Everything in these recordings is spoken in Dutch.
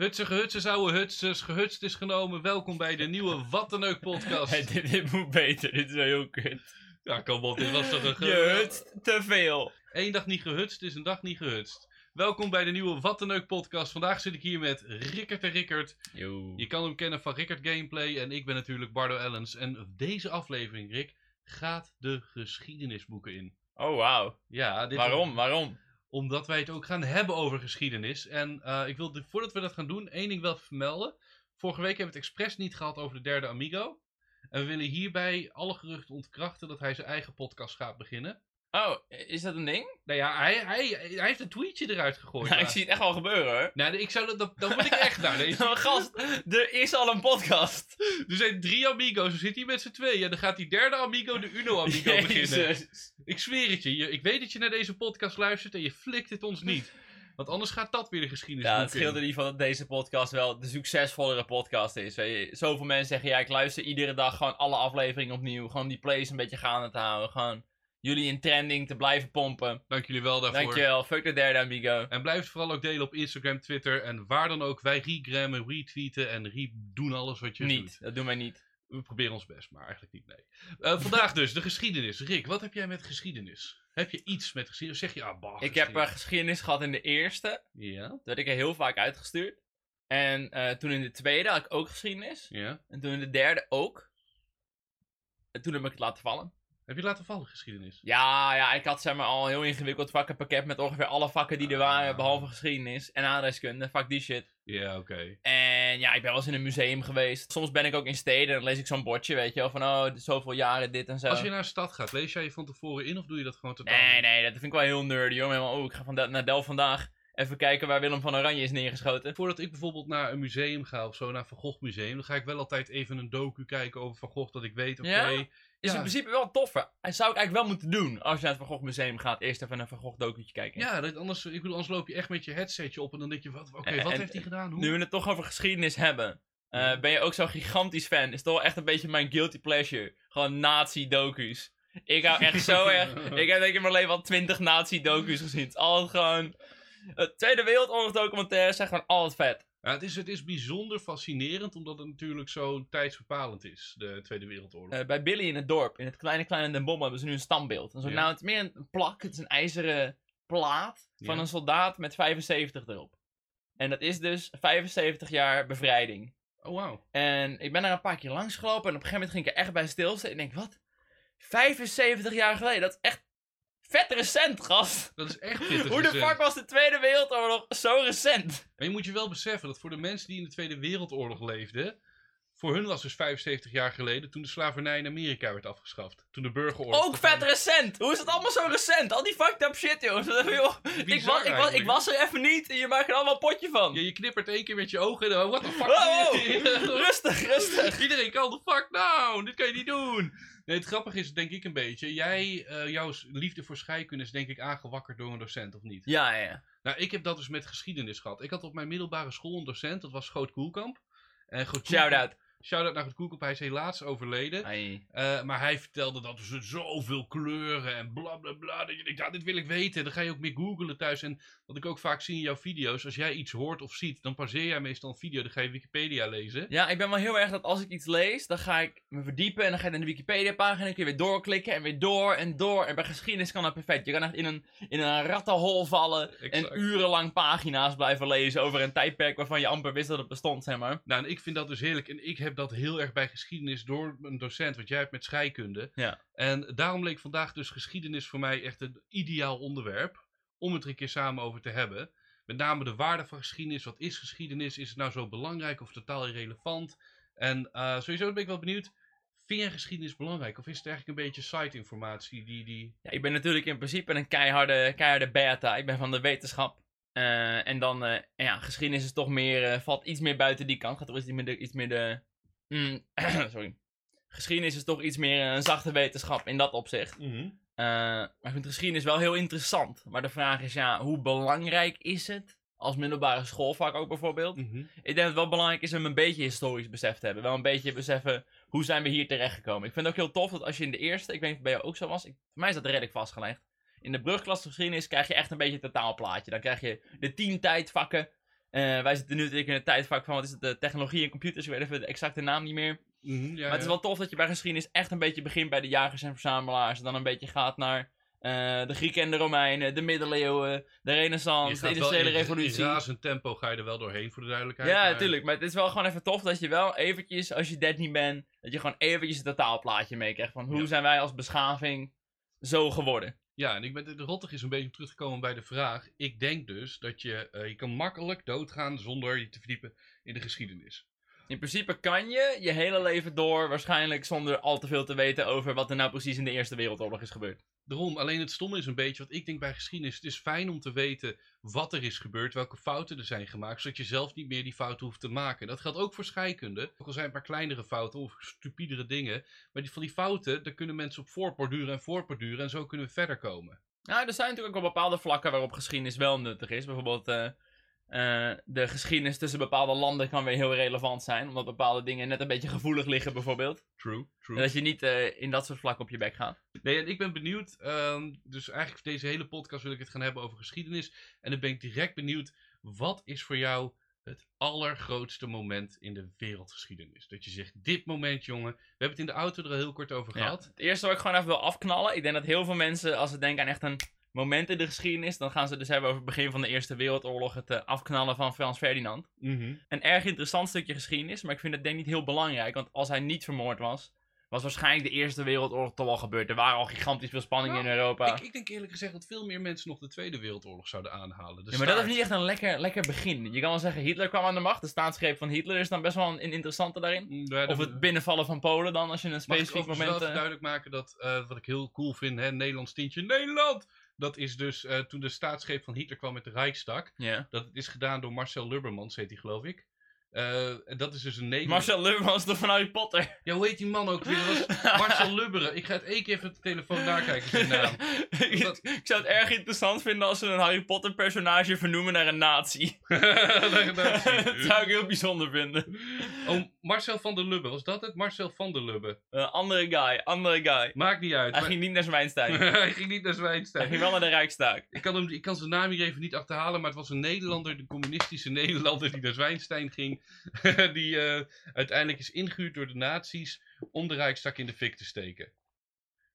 Hutse, gehutse, ouwe hutsers, gehutst is genomen. Welkom bij de nieuwe Wat dan ook podcast. Hey, dit, dit moet beter, dit is wel heel kut. Ja, kom op, dit was toch een... ge- Je te veel. Eén dag niet gehutst is een dag niet gehutst. Welkom bij de nieuwe Wat dan ook podcast. Vandaag zit ik hier met Rickert en Rickert. Yo. Je kan hem kennen van Rickert Gameplay en ik ben natuurlijk Bardo Ellens. En deze aflevering, Rick, gaat de geschiedenisboeken in. Oh, wauw. Ja, dit Waarom? Waarom? Omdat wij het ook gaan hebben over geschiedenis. En eh, ik wil, voordat we dat gaan doen, één ding wel vermelden. Vorige week hebben we het expres niet gehad over de derde Amigo. En we willen hierbij alle geruchten ontkrachten dat hij zijn eigen podcast gaat beginnen. Oh, is dat een ding? Nou ja, hij, hij, hij heeft een tweetje eruit gegooid. Ja, ik zie het echt wel gebeuren hoor. Nou, ik zou dat, dat, word ik echt naar. Nee, Maar gast, er is al een podcast. er zijn drie Amigo's, we zitten hier met z'n tweeën. En dan gaat die derde Amigo de Uno Amigo beginnen. Ik zweer het je, je, ik weet dat je naar deze podcast luistert en je flikt het ons niet. Want anders gaat dat weer de geschiedenis Ja, het scheelt in ieder geval dat deze podcast wel de succesvollere podcast is. Weet je. Zoveel mensen zeggen, ja, ik luister iedere dag gewoon alle afleveringen opnieuw. Gewoon die plays een beetje gaande te houden. Gewoon jullie in trending te blijven pompen. Dank jullie wel daarvoor. Dankjewel, fuck de derde amigo. En blijf het vooral ook delen op Instagram, Twitter en waar dan ook. Wij regrammen, retweeten en re doen alles wat je Niet, doet. dat doen wij niet. We proberen ons best, maar eigenlijk niet, nee. Eh, vandaag dus, de geschiedenis. Rick, wat heb jij met geschiedenis? Heb je iets met geschiedenis? Zeg je, ah, bah, Ik heb eh, geschiedenis gehad in de eerste. Ja, Toen werd ik er heel vaak uitgestuurd. En eh, toen in de tweede had ik ook geschiedenis. ja. En toen in de derde ook. En toen heb ik het laten vallen. Heb je laten vallen geschiedenis? Ja, ja, ik had zeg maar al een heel ingewikkeld vakkenpakket met ongeveer alle vakken die er waren, Ah. behalve geschiedenis en aardrijkskunde. Fuck die shit. Ja, oké. En ja, ik ben wel eens in een museum geweest. Soms ben ik ook in steden en dan lees ik zo'n bordje, weet je wel, van oh, zoveel jaren dit en zo. Als je naar een stad gaat, lees jij je van tevoren in of doe je dat gewoon totaal Nee, niet? nee, dat vind ik wel heel nerdy hoor. Helemaal, oh, ik ga van Del- naar Delft vandaag. Even kijken waar Willem van Oranje is neergeschoten. Voordat ik bijvoorbeeld naar een museum ga of zo, naar Van Gogh Museum, dan ga ik wel altijd even een docu kijken over Van Gogh, dat ik weet, oké, Ja? Is Ja. in principe wel toffer. Dat zou ik eigenlijk wel moeten doen als je naar het Van Gogh Museum gaat. Eerst even een Van Gogh documentje kijken. Ja, dat, anders, ik bedoel, anders loop je echt met je headsetje op en dan denk je, wat, oké, En- wat en- heeft hij gedaan? Hoe? Nu we het toch over geschiedenis hebben. eh. Ben je ook zo'n gigantisch fan? Is toch wel echt een beetje mijn guilty pleasure. Gewoon nazi-docu's. Ik hou echt zo erg. Ik heb denk ik in mijn leven al twintig nazi-docu's gezien. Het is altijd gewoon. Eh, Tweede Wereldoorlog documentaires zijn gewoon altijd vet. Ja, het, is, het is bijzonder fascinerend, omdat het natuurlijk zo tijdsbepalend is, de Tweede Wereldoorlog. Eh, bij Billy in het dorp, in het kleine kleine Den Bommel, hebben ze nu een standbeeld. En zo, Ja. Nou, het is meer een plak. Het is een ijzeren plaat van Ja. een soldaat met 75 erop. En dat is dus 75 jaar bevrijding. oh, wauw. En ik ben daar een paar keer langs gelopen. En op een gegeven moment ging ik er echt bij stilstaan. En ik denk, wat? 75 jaar geleden? Dat is echt vet recent, gast. Dat is echt pittig. Hoe de fuck was de Tweede Wereldoorlog zo recent? Maar je moet je wel beseffen dat voor de mensen die in de Tweede Wereldoorlog leefden, voor hun was dus 75 jaar geleden toen de slavernij in Amerika werd afgeschaft. Toen de burgeroorlog... Ook vet recent. Hoe is het allemaal zo recent? Al die fucked up shit, joh. Ik, was, ik, was, ik eigenlijk. was er even niet en je maakt er allemaal een potje van. Ja, je knippert één keer met je ogen en dan, what the fuck? Wow, rustig, rustig. Iedereen kan the fuck nou, dit kan je niet doen. Nee, het grappige is denk ik een beetje, jij, eh, jouw liefde voor scheikunde is denk ik aangewakkerd door een docent of niet? Ja, ja. Nou, ik heb dat dus met geschiedenis gehad. Ik had op mijn middelbare school een docent, dat was Schoot Koelkamp. En Groot Shout-out. Shout-out naar Groot Koelkamp, hij is helaas overleden. Eh, maar hij vertelde dat er zoveel kleuren en bla bla bla. Dat je denkt, ja, dit wil ik weten. Dan ga je ook meer googlen thuis. En wat ik ook vaak zie in jouw video's, als jij iets hoort of ziet, dan pauzeer jij meestal een video. Dan ga je Wikipedia lezen. Ja, ik ben wel heel erg dat als ik iets lees, dan ga ik me verdiepen en dan ga je naar de Wikipedia-pagina en dan kun je weer doorklikken en weer door en door. En bij geschiedenis kan dat perfect. Je kan echt in een, in een rattenhol vallen Exact. en urenlang pagina's blijven lezen over een tijdperk waarvan je amper wist dat het bestond, zeg maar. Nou, en ik vind dat dus heerlijk. En ik heb dat heel erg bij geschiedenis door een docent, want jij hebt met scheikunde. Ja. En daarom leek vandaag dus geschiedenis voor mij echt een ideaal onderwerp om het er een keer samen over te hebben. Met name de waarde van geschiedenis. Wat is geschiedenis? Is het nou zo belangrijk of totaal irrelevant? En eh, sowieso ben ik wel benieuwd. Vind jij geschiedenis belangrijk? Of is het eigenlijk een beetje site-informatie die, die... Ja, ik ben natuurlijk in principe een keiharde, keiharde beta. Ik ben van de wetenschap. Eh, en dan, eh, ja, geschiedenis is toch meer, valt iets meer buiten die kant. Gaat toch iets meer de, iets meer de mm, sorry. Geschiedenis is toch iets meer een zachte wetenschap in dat opzicht. Eh, maar ik vind geschiedenis wel heel interessant. Maar de vraag is, ja, hoe belangrijk is het? Als middelbare schoolvak ook bijvoorbeeld. Mhm. Ik denk dat het wel belangrijk is om een beetje historisch besef te hebben. Wel een beetje beseffen, hoe zijn we hier terechtgekomen? Ik vind het ook heel tof dat als je in de eerste, ik weet niet of het bij jou ook zo was, ik, voor mij is dat redelijk vastgelegd. In de brugklas geschiedenis krijg je echt een beetje een totaalplaatje. Dan krijg je de tien tijdvakken. Eh, wij zitten nu natuurlijk in een tijdvak van, wat is het, de technologie en computers, ik weet even de exacte naam niet meer. Mhm, ja, maar het is wel tof dat je bij geschiedenis echt een beetje begint bij de jagers en verzamelaars. En dan een beetje gaat naar eh, de Grieken en de Romeinen, de middeleeuwen, de renaissance, de industriële in- revolutie. In razend tempo ga je er wel doorheen, voor de duidelijkheid. Ja, maar- natuurlijk. Maar het is wel gewoon even tof dat je wel eventjes, als je 13 bent, dat je gewoon eventjes een totaalplaatje meekrijgt. Van hoe Ja. zijn wij als beschaving zo geworden? Ja, en ik ben, de rottig is een beetje om terug te komen bij de vraag. Ik denk dus dat je, eh, je kan makkelijk doodgaan zonder je te verdiepen in de geschiedenis. In principe kan je je hele leven door, waarschijnlijk zonder al te veel te weten over wat er nou precies in de Eerste Wereldoorlog is gebeurd. Daarom, alleen het stomme is een beetje, wat ik denk bij geschiedenis, het is fijn om te weten wat er is gebeurd, welke fouten er zijn gemaakt, zodat je zelf niet meer die fouten hoeft te maken. Dat geldt ook voor scheikunde. Ook al zijn het maar kleinere fouten of stupidere dingen, maar die, van die fouten, daar kunnen mensen op voortborduren en voortborduren en zo kunnen we verder komen. Nou, er zijn natuurlijk ook wel bepaalde vlakken waarop geschiedenis wel nuttig is. Bijvoorbeeld eh, eh, de geschiedenis tussen bepaalde landen kan weer heel relevant zijn. Omdat bepaalde dingen net een beetje gevoelig liggen bijvoorbeeld. True, true. En dat je niet eh, in dat soort vlakken op je bek gaat. Nee, en ik ben benieuwd. ehm, dus eigenlijk voor deze hele podcast wil ik het gaan hebben over geschiedenis. En dan ben ik direct benieuwd. Wat is voor jou het allergrootste moment in de wereldgeschiedenis? Dat je zegt, dit moment jongen. We hebben het in de auto er al heel kort over Ja. gehad. Het eerste wat ik gewoon even wil afknallen. Ik denk dat heel veel mensen, als ze denken aan echt een moment in de geschiedenis. dan gaan ze dus hebben over het begin van de Eerste Wereldoorlog. het eh, afknallen van Frans Ferdinand. Mhm. Een erg interessant stukje geschiedenis. maar ik vind het denk ik niet heel belangrijk. Want als hij niet vermoord was. was waarschijnlijk de Eerste Wereldoorlog toch wel gebeurd. Er waren al gigantisch veel spanningen Nou, in Europa. Ik, ik denk eerlijk gezegd dat veel meer mensen nog de Tweede Wereldoorlog zouden aanhalen. Ja, maar dat is niet echt een lekker, lekker begin. Je kan wel zeggen, Hitler kwam aan de macht. De staatsgreep van Hitler is dan best wel een, een interessante daarin. Mm, ja, Of het binnenvallen van Polen dan, als je een Mag ik specifiek moment... wel even eh, duidelijk maken dat, eh, wat ik heel cool vind, hè, Nederlands tintje Nederland. Dat is dus eh, toen de staatsgreep van Hitler kwam met de Rijkstak. Ja. Dat is gedaan door Marcel Lubbermans, heet hij geloof ik. Eh, en dat is dus een Nederlands... Marcel Lubbermans toch van Harry Potter? Ja, hoe heet die man ook weer? Dat was Marcel Lubberen. Ik ga het één keer even op de telefoon nakijken, zijn naam. ik, zou het erg interessant vinden als ze een Harry Potter personage vernoemen naar een nazi. Dat zou ik heel bijzonder vinden. oh, Marcel van der Lubbe. Was dat het? Marcel van der Lubbe. Eh, andere guy, andere guy. Maakt niet uit. Hij maar- ging niet naar Zwijnstein. Hij ging niet naar Hij Zwijnstein. ging wel naar de Rijkstaak. Ik kan, hem, ik kan zijn naam hier even niet achterhalen, maar het was een Nederlander, de communistische Nederlander die naar Zwijnstein ging. die eh, uiteindelijk is ingehuurd door de nazi's om de Rijkstak in de fik te steken.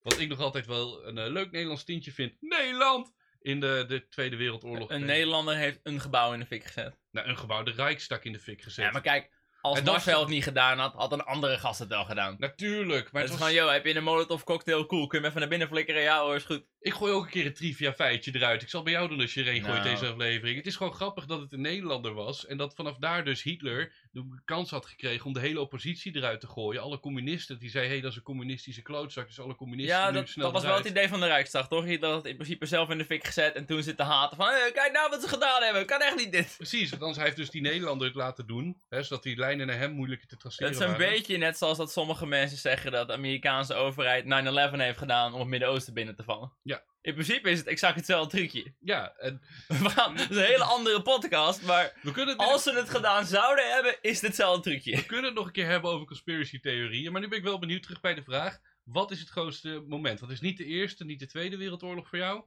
Wat ik nog altijd wel een eh, leuk Nederlands tintje vind. Nederland! In de, de Tweede Wereldoorlog. Een. Nederlander heeft een gebouw in de fik gezet. Nou, een gebouw, de Rijkstak in de fik gezet. Ja, maar kijk, als En dat Marcel het niet gedaan had, had een andere gast het wel gedaan. Natuurlijk, maar het is was- gewoon, yo, heb je een molotov cocktail? Cool, kun je hem even naar binnen flikkeren? Ja hoor, is goed. ik gooi ook een keer een trivia feitje eruit. Ik zal bij jou doen als je er een gooit Nou. deze aflevering. Het is gewoon grappig dat het een Nederlander was. En dat vanaf daar dus Hitler de kans had gekregen om de hele oppositie eruit te gooien. Alle communisten, die zeiden, hé, dat is een communistische klootzak. Dus alle communisten Ja, nu dat, snel dat was wel het idee van de Rijksdag, toch? Hitler had het in principe zelf in de fik gezet en toen zit te haten van, "Eh, kijk nou wat ze gedaan hebben, kan echt niet dit. Precies, want anders hij heeft dus die Nederlander het laten doen. Hè, zodat die lijnen naar hem moeilijker te traceren Het is een waren. beetje net zoals dat sommige mensen zeggen dat de Amerikaanse overheid 9-11 heeft gedaan om het Midden-Oosten binnen te vallen. Ja. In principe is het exact hetzelfde trucje. Ja, en We gaan, het is een hele andere podcast, maar we kunnen, het, als ze het gedaan zouden hebben, is het hetzelfde trucje. we kunnen het nog een keer hebben over conspiracy theorieën. Maar nu ben ik wel benieuwd terug bij de vraag. Wat is het grootste moment? Wat is niet de Eerste, niet de Tweede Wereldoorlog voor jou?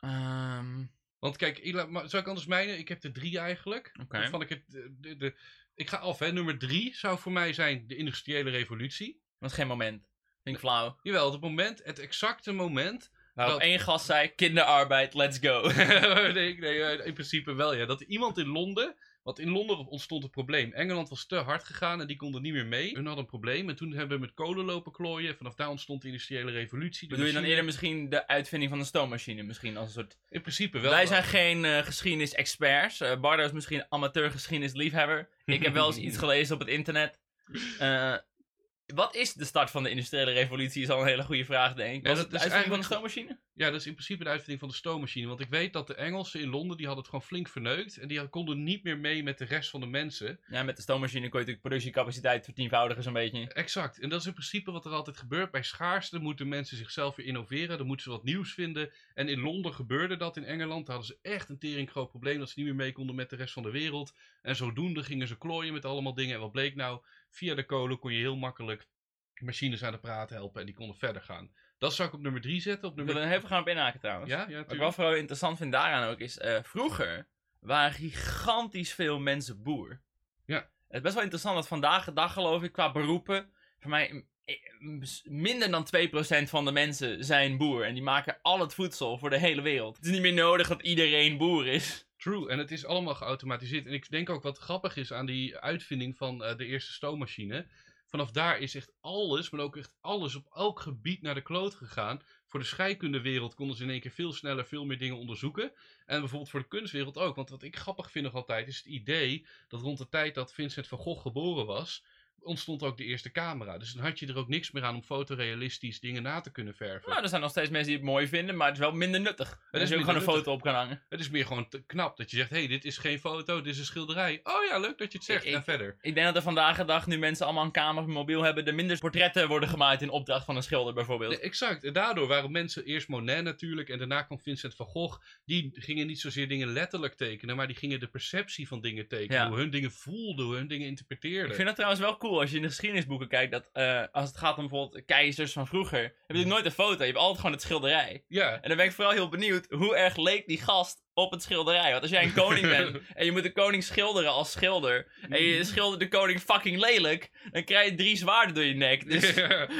Ehm, Want kijk, zou ik anders mijnen? Ik heb er drie eigenlijk. Oké. Waarvan ik het. De, de, de- ik ga af, hè. Nummer drie zou voor mij zijn de industriële revolutie. Dat is geen moment. Vind ik flauw. Jawel, het moment, het exacte moment. Waarop Dat- één gast zei, kinderarbeid, let's go. nee, nee, eh, in principe wel, ja. Dat iemand in Londen. Want in Londen ontstond een probleem. Engeland was te hard gegaan en die konden niet meer mee. Hun hadden een probleem en toen hebben we met kolen lopen klooien. Vanaf daar ontstond de industriële revolutie. Bedoel je dan eerder misschien de uitvinding van de stoommachine? Misschien als een soort... In principe wel. Wij zijn geen eh geschiedenis-experts. Eh, Bardo is misschien amateur geschiedenisliefhebber. Ik heb wel eens iets gelezen op het internet. Eh, wat is de start van de industriële revolutie? Is al een hele goede vraag, denk ik. Ja, Was dat het de uitvinding van de stoommachine? Ja, dat is in principe de uitvinding van de stoommachine. Want ik weet dat de Engelsen in Londen, die hadden het gewoon flink verneukt. En die konden niet meer mee met de rest van de mensen. Ja, met de stoommachine kon je natuurlijk productiecapaciteit vertienvoudigen zo'n beetje. Exact. En dat is in principe wat er altijd gebeurt. Bij schaarste moeten mensen zichzelf weer innoveren. Dan moeten ze wat nieuws vinden. En in Londen gebeurde dat. In Engeland Daar hadden ze echt een tering groot probleem. Dat ze niet meer mee konden met de rest van de wereld. En zodoende gingen ze klooien met allemaal dingen. En wat bleek nou? Via de kolen kon je heel makkelijk machines aan de praat helpen. En die konden verder gaan. Dat zou ik op nummer 3 zetten. Op Ik wil nummer... even gaan op inhaken trouwens. Ja, ja, Wat ik wel vooral interessant vind daaraan ook is, eh, vroeger waren gigantisch veel mensen boer. Ja. Het is best wel interessant dat vandaag de dag, geloof ik, qua beroepen, voor mij eh, minder dan 2% van de mensen zijn boer. En die maken al het voedsel voor de hele wereld. Het is niet meer nodig dat iedereen boer is. True, en het is allemaal geautomatiseerd. En ik denk ook wat grappig is aan die uitvinding van eh, de eerste stoommachine. Vanaf daar is echt alles, maar ook echt alles op elk gebied naar de kloot gegaan. Voor de scheikundewereld konden ze in één keer veel sneller veel meer dingen onderzoeken. En bijvoorbeeld voor de kunstwereld ook. Want wat ik grappig vind nog altijd is het idee dat rond de tijd dat Vincent van Gogh geboren was, ontstond ook de eerste camera. Dus dan had je er ook niks meer aan om fotorealistisch dingen na te kunnen verven. Nou, er zijn nog steeds mensen die het mooi vinden, maar het is wel minder nuttig. Er is is ook gewoon een foto op kan hangen. Het is meer gewoon te knap dat je zegt, hé, hey, dit is geen foto, dit is een schilderij. Oh ja, leuk dat je het zegt. Ik- en verder. Ik denk dat er vandaag de dag, nu mensen allemaal een camera of mobiel hebben, er minder portretten worden gemaakt in opdracht van een schilder bijvoorbeeld. Nee, exact. En daardoor waren mensen eerst Monet natuurlijk en daarna kwam Vincent van Gogh. Die gingen niet zozeer dingen letterlijk tekenen, maar die gingen de perceptie van dingen tekenen. Ja. Hoe hun dingen voelden, hoe hun dingen interpreteerden. Ik vind het trouwens wel cool als je in de geschiedenisboeken kijkt dat eh, als het gaat om bijvoorbeeld keizers van vroeger, heb je natuurlijk nooit een foto, je hebt altijd gewoon het schilderij. Ja. En dan ben ik vooral heel benieuwd, hoe erg leek die gast op het schilderij? Want als jij een koning bent en je moet de koning schilderen als schilder, en je schildert de koning fucking lelijk, dan krijg je drie zwaarden door je nek. Dus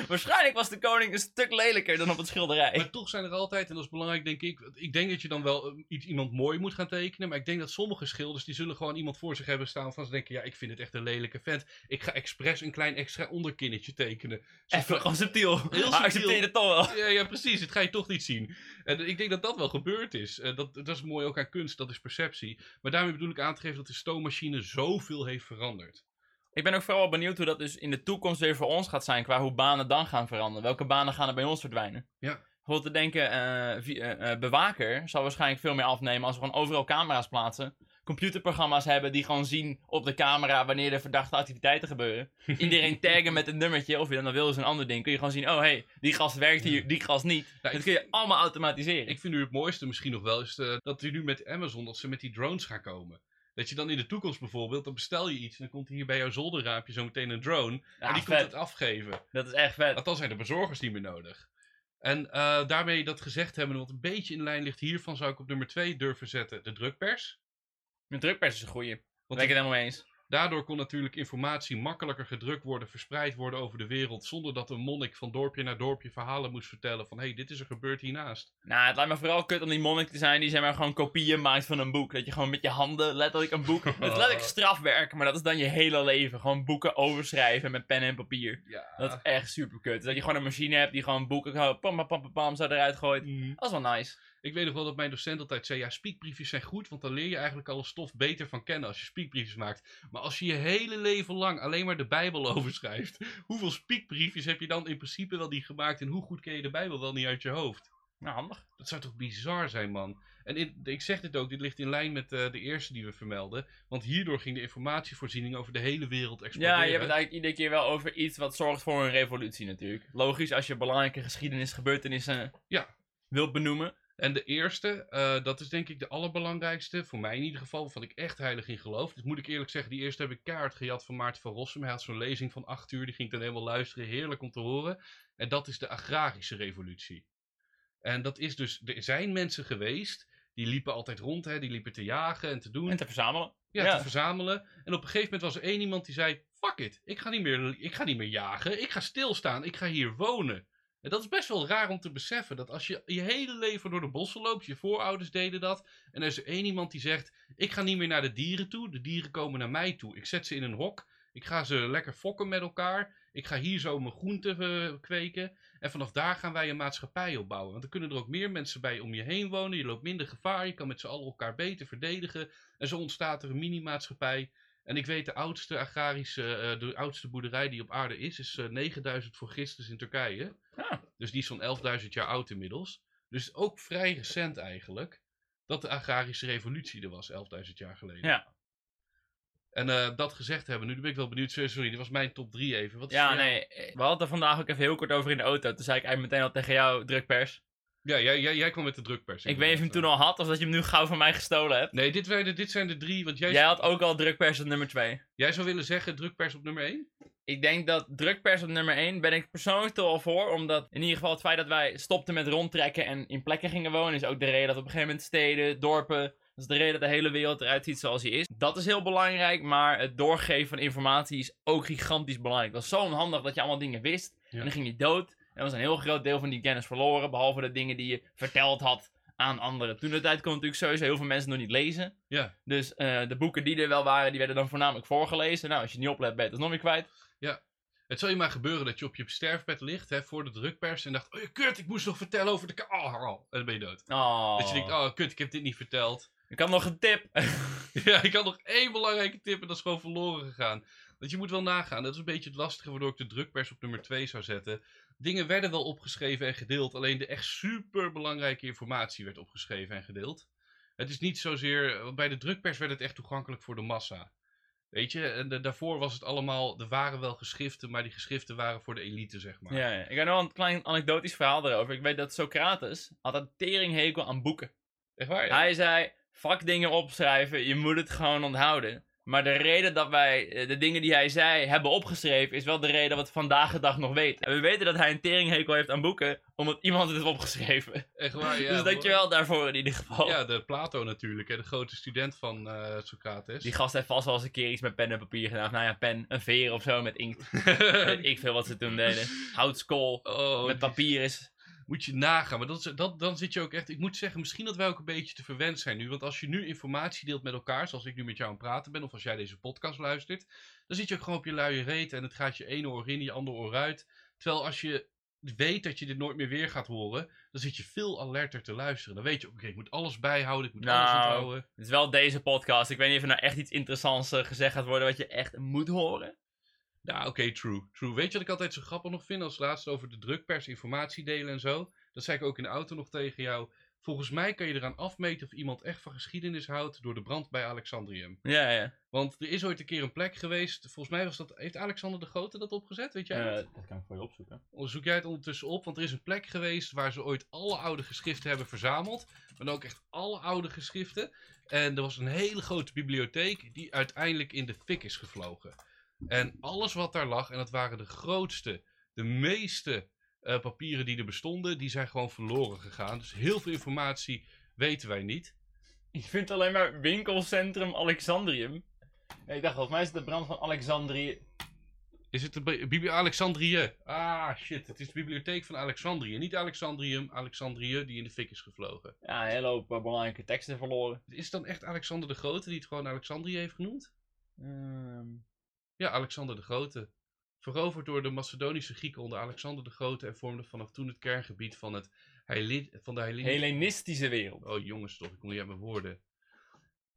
waarschijnlijk was de koning een stuk lelijker dan op het schilderij. Maar toch zijn er altijd, en dat is belangrijk denk ik, ik denk dat je dan wel eh, iets, iemand mooi moet gaan tekenen, maar ik denk dat sommige schilders, die zullen gewoon iemand voor zich hebben staan van ze denken, ja, ik vind het echt een lelijke vent. Ik ga expres een klein extra onderkinnetje tekenen. Even gewoon subtiel. Heel subtiel. het toch wel. Ja, ja, precies. Het ga je toch niet zien. En ik denk dat dat wel gebeurd is. Eh, dat, dat is mooi ook aan kunst, dat is perceptie. Maar daarmee bedoel ik aan te geven dat de stoommachine zoveel heeft veranderd. Ik ben ook vooral wel benieuwd hoe dat dus in de toekomst weer voor ons gaat zijn, qua hoe banen dan gaan veranderen. Welke banen gaan er bij ons verdwijnen? Ja. Bijvoorbeeld te denken, eh, eh, eh, bewaker zal waarschijnlijk veel meer afnemen als we gewoon overal camera's plaatsen. Computerprogramma's hebben die gewoon zien op de camera wanneer er verdachte activiteiten gebeuren. Iedereen taggen met een nummertje, of je dan dat wil is een ander ding. Kun je gewoon zien, oh hey, die gast werkt hier, die gast niet. Nou, dat kun je allemaal automatiseren. Ik vind nu het mooiste misschien nog wel is eh, dat die nu met Amazon, dat ze met die drones gaan komen. Dat je dan in de toekomst bijvoorbeeld, dan bestel je iets en dan komt hier bij jouw zolderraampje zo meteen een drone. Ja, en die vet. komt het afgeven. Dat is echt vet. Want dan zijn de bezorgers niet meer nodig. En eh, daarmee dat gezegd hebben, wat een beetje in lijn ligt hiervan, zou ik op nummer 2 durven zetten, de drukpers. Mijn drukpers is een goeie. Daar ben ik het helemaal mee eens. Daardoor kon natuurlijk informatie makkelijker gedrukt worden, verspreid worden over de wereld, zonder dat een monnik van dorpje naar dorpje verhalen moest vertellen van hé, hey, dit is er gebeurd hiernaast. Nou, het lijkt me vooral kut om die monnik te zijn die zeg maar gewoon kopieën maakt van een boek. Dat je gewoon met je handen letterlijk een boek... Het is letterlijk strafwerk, maar dat is dan je hele leven. Gewoon boeken overschrijven met pen en papier. Ja. Dat is echt super kut. Dat je gewoon een machine hebt die gewoon boeken pam pam pam, pam zo eruit gooit. Mhm. Dat is wel nice. Ik weet nog wel dat mijn docent altijd zei, ja, spiekbriefjes zijn goed, want dan leer je eigenlijk alle stof beter van kennen als je spiekbriefjes maakt. Maar als je je hele leven lang alleen maar de Bijbel overschrijft, hoeveel spiekbriefjes heb je dan in principe wel niet gemaakt en hoe goed ken je de Bijbel wel niet uit je hoofd? Nou, handig. Dat zou toch bizar zijn, man. En in- ik zeg dit ook, dit ligt in lijn met eh, de eerste die we vermelden. Want hierdoor ging de informatievoorziening over de hele wereld exploderen. Ja, je hebt het eigenlijk iedere keer wel over iets wat zorgt voor een revolutie natuurlijk. Logisch als je belangrijke geschiedenisgebeurtenissen Ja. wilt benoemen. En de eerste, eh, dat is denk ik de allerbelangrijkste, voor mij in ieder geval, waarvan ik echt heilig in geloof. Dus moet ik eerlijk zeggen, die eerste heb ik kaart gejat van Maarten van Rossum. Hij had zo'n lezing van acht uur, die ging ik dan helemaal luisteren, heerlijk om te horen. En dat is de agrarische revolutie. En dat is dus, er zijn mensen geweest, die liepen altijd rond, hè, die liepen te jagen en te doen. En te verzamelen. Ja, Ja. te verzamelen. En op een gegeven moment was er één iemand die zei: Fuck it, ik ga, niet meer, ik ga niet meer jagen. Ik ga stilstaan. Ik ga hier wonen. En dat is best wel raar om te beseffen. Dat als je je hele leven door de bossen loopt, je voorouders deden dat. En er is er één iemand die zegt: Ik ga niet meer naar de dieren toe. De dieren komen naar mij toe. Ik zet ze in een hok. Ik ga ze lekker fokken met elkaar. Ik ga hier zo mijn groenten eh, kweken. En vanaf daar gaan wij een maatschappij opbouwen. Want dan kunnen er ook meer mensen bij om je heen wonen. Je loopt minder gevaar. Je kan met z'n allen elkaar beter verdedigen. En zo ontstaat er een mini-maatschappij. En ik weet, de oudste agrarische, eh, de oudste boerderij die op aarde is, is eh, 9000 voor Christus in Turkije. Ah. Dus die is zo'n 11.000 jaar oud inmiddels. Dus ook vrij recent eigenlijk, dat de agrarische revolutie er was, 11.000 jaar geleden. Ja. En eh, dat gezegd hebben, nu ben ik wel benieuwd, sorry, dit was mijn top 3 even. Wat Ja, nee. We hadden er vandaag ook even heel kort over in de auto. Toen zei ik eigenlijk meteen al tegen jou, drukpers. Ja, jij, jij, jij kwam met de drukpers. Ik weet niet of je hem toen al had, of dat je hem nu gauw van mij gestolen hebt. Nee, dit, zijn de, dit zijn de drie, want jij, Jij had ook al drukpers op nummer 2. jij zou willen zeggen drukpers op nummer 1? Ik denk dat drukpers op nummer 1 ben ik persoonlijk toch al voor. Omdat in ieder geval het feit dat wij stopten met rondtrekken en in plekken gingen wonen. Is ook de reden dat op een gegeven moment steden, dorpen Dat is de reden dat de hele wereld eruit ziet zoals hij is. Dat is heel belangrijk, maar het doorgeven van informatie is ook gigantisch belangrijk. Dat was zo onhandig dat je allemaal dingen wist. En dan ging je dood. En was een heel groot deel van die kennis verloren. Behalve de dingen die je verteld had aan anderen. Toen de tijd kon natuurlijk sowieso heel veel mensen nog niet lezen. Ja. Dus eh, de boeken die er wel waren, die werden dan voornamelijk voorgelezen. Nou, als je niet oplet, ben je het nog weer kwijt. Het zal je maar gebeuren dat je op je sterfbed ligt hè, voor de drukpers en dacht, oh ja, kut, ik moest nog vertellen over de... Oh, oh, en dan ben je dood. Oh. Dat je denkt, oh kut, ik heb dit niet verteld. Ik had nog een tip. Ja, ik had nog één belangrijke tip en dat is gewoon verloren gegaan. Want je moet wel nagaan, dat is een beetje het lastige waardoor ik de drukpers op nummer 2 zou zetten. Dingen werden wel opgeschreven en gedeeld, alleen de echt super belangrijke informatie werd opgeschreven en gedeeld. Het is niet zozeer, want bij de drukpers werd het echt toegankelijk voor de massa. Weet je, en de- daarvoor was het allemaal, er waren wel geschriften, maar die geschriften waren voor de elite, zeg maar. Ja, ja. Ik heb nog een klein anekdotisch verhaal erover. Ik weet dat Socrates had een teringhekel aan boeken. Echt waar? Ja? Hij zei, vakdingen opschrijven, je moet het gewoon onthouden. Maar de reden dat wij eh, de dingen die hij zei hebben opgeschreven, is wel de reden dat we vandaag de dag nog weten. En we weten dat hij een teringhekel heeft aan boeken, omdat iemand het heeft opgeschreven. Echt waar, ja. dus dankjewel daarvoor in ieder geval. Ja, de Plato natuurlijk, hè, de grote student van eh Socrates. Die gast heeft vast wel eens een keer iets met pen en papier gedaan. Of nou ja, pen, een veer of zo met inkt. Weet ik veel wat ze toen deden. Houtskool oh, met papier is. Moet je nagaan. Maar dat is, dat, dan zit je ook echt. Ik moet zeggen, misschien dat wij ook een beetje te verwend zijn nu. Want als je nu informatie deelt met elkaar, zoals ik nu met jou aan het praten ben, of als jij deze podcast luistert, dan zit je ook gewoon op je luie reet en het gaat je ene oor in, je andere oor uit. Terwijl als je weet dat je dit nooit meer weer gaat horen, dan zit je veel alerter te luisteren. Dan weet je, oké, ik moet alles bijhouden, ik moet alles Nou, onthouden. Het is wel deze podcast. Ik weet niet of er nou echt iets interessants eh, gezegd gaat worden wat je echt moet horen. Nou, oké, true, true. Weet je wat ik altijd zo grappig nog vind als laatste over de drukpers, informatie delen en zo? Dat zei ik ook in de auto nog tegen jou. Volgens mij kan je eraan afmeten of iemand echt van geschiedenis houdt door de brand bij Alexandrium. Ja, ja. Want er is ooit een keer een plek geweest. Volgens mij was dat. Heeft Alexander de Grote dat opgezet? Weet jij? dat? Eh, dat kan ik voor je opzoeken. Zoek jij het ondertussen op? Want er is een plek geweest waar ze ooit alle oude geschriften hebben verzameld. Maar ook echt alle oude geschriften. En er was een hele grote bibliotheek die uiteindelijk in de fik is gevlogen. En alles wat daar lag, en dat waren de grootste, de meeste eh, papieren die er bestonden, die zijn gewoon verloren gegaan. Dus heel veel informatie weten wij niet. Ik vind alleen maar winkelcentrum Alexandrium. Nee, ik dacht, volgens mij is het de brand van Alexandrië. Is het de bi- Bibli Alexandrië? Ah, shit. Het is de bibliotheek van Alexandrië. Niet Alexandrium, Alexandrië die in de fik is gevlogen. Ja, een hele hoop eh, belangrijke teksten verloren. Is het dan echt Alexander de Grote die het gewoon Alexandrië heeft genoemd? Ehm, Ja, Alexander de Grote. Veroverd door de Macedonische Grieken onder Alexander de Grote en vormde vanaf toen het kerngebied van, het Heili- van de. Hellenistische wereld. Oh jongens toch, ik kom niet uit mijn woorden.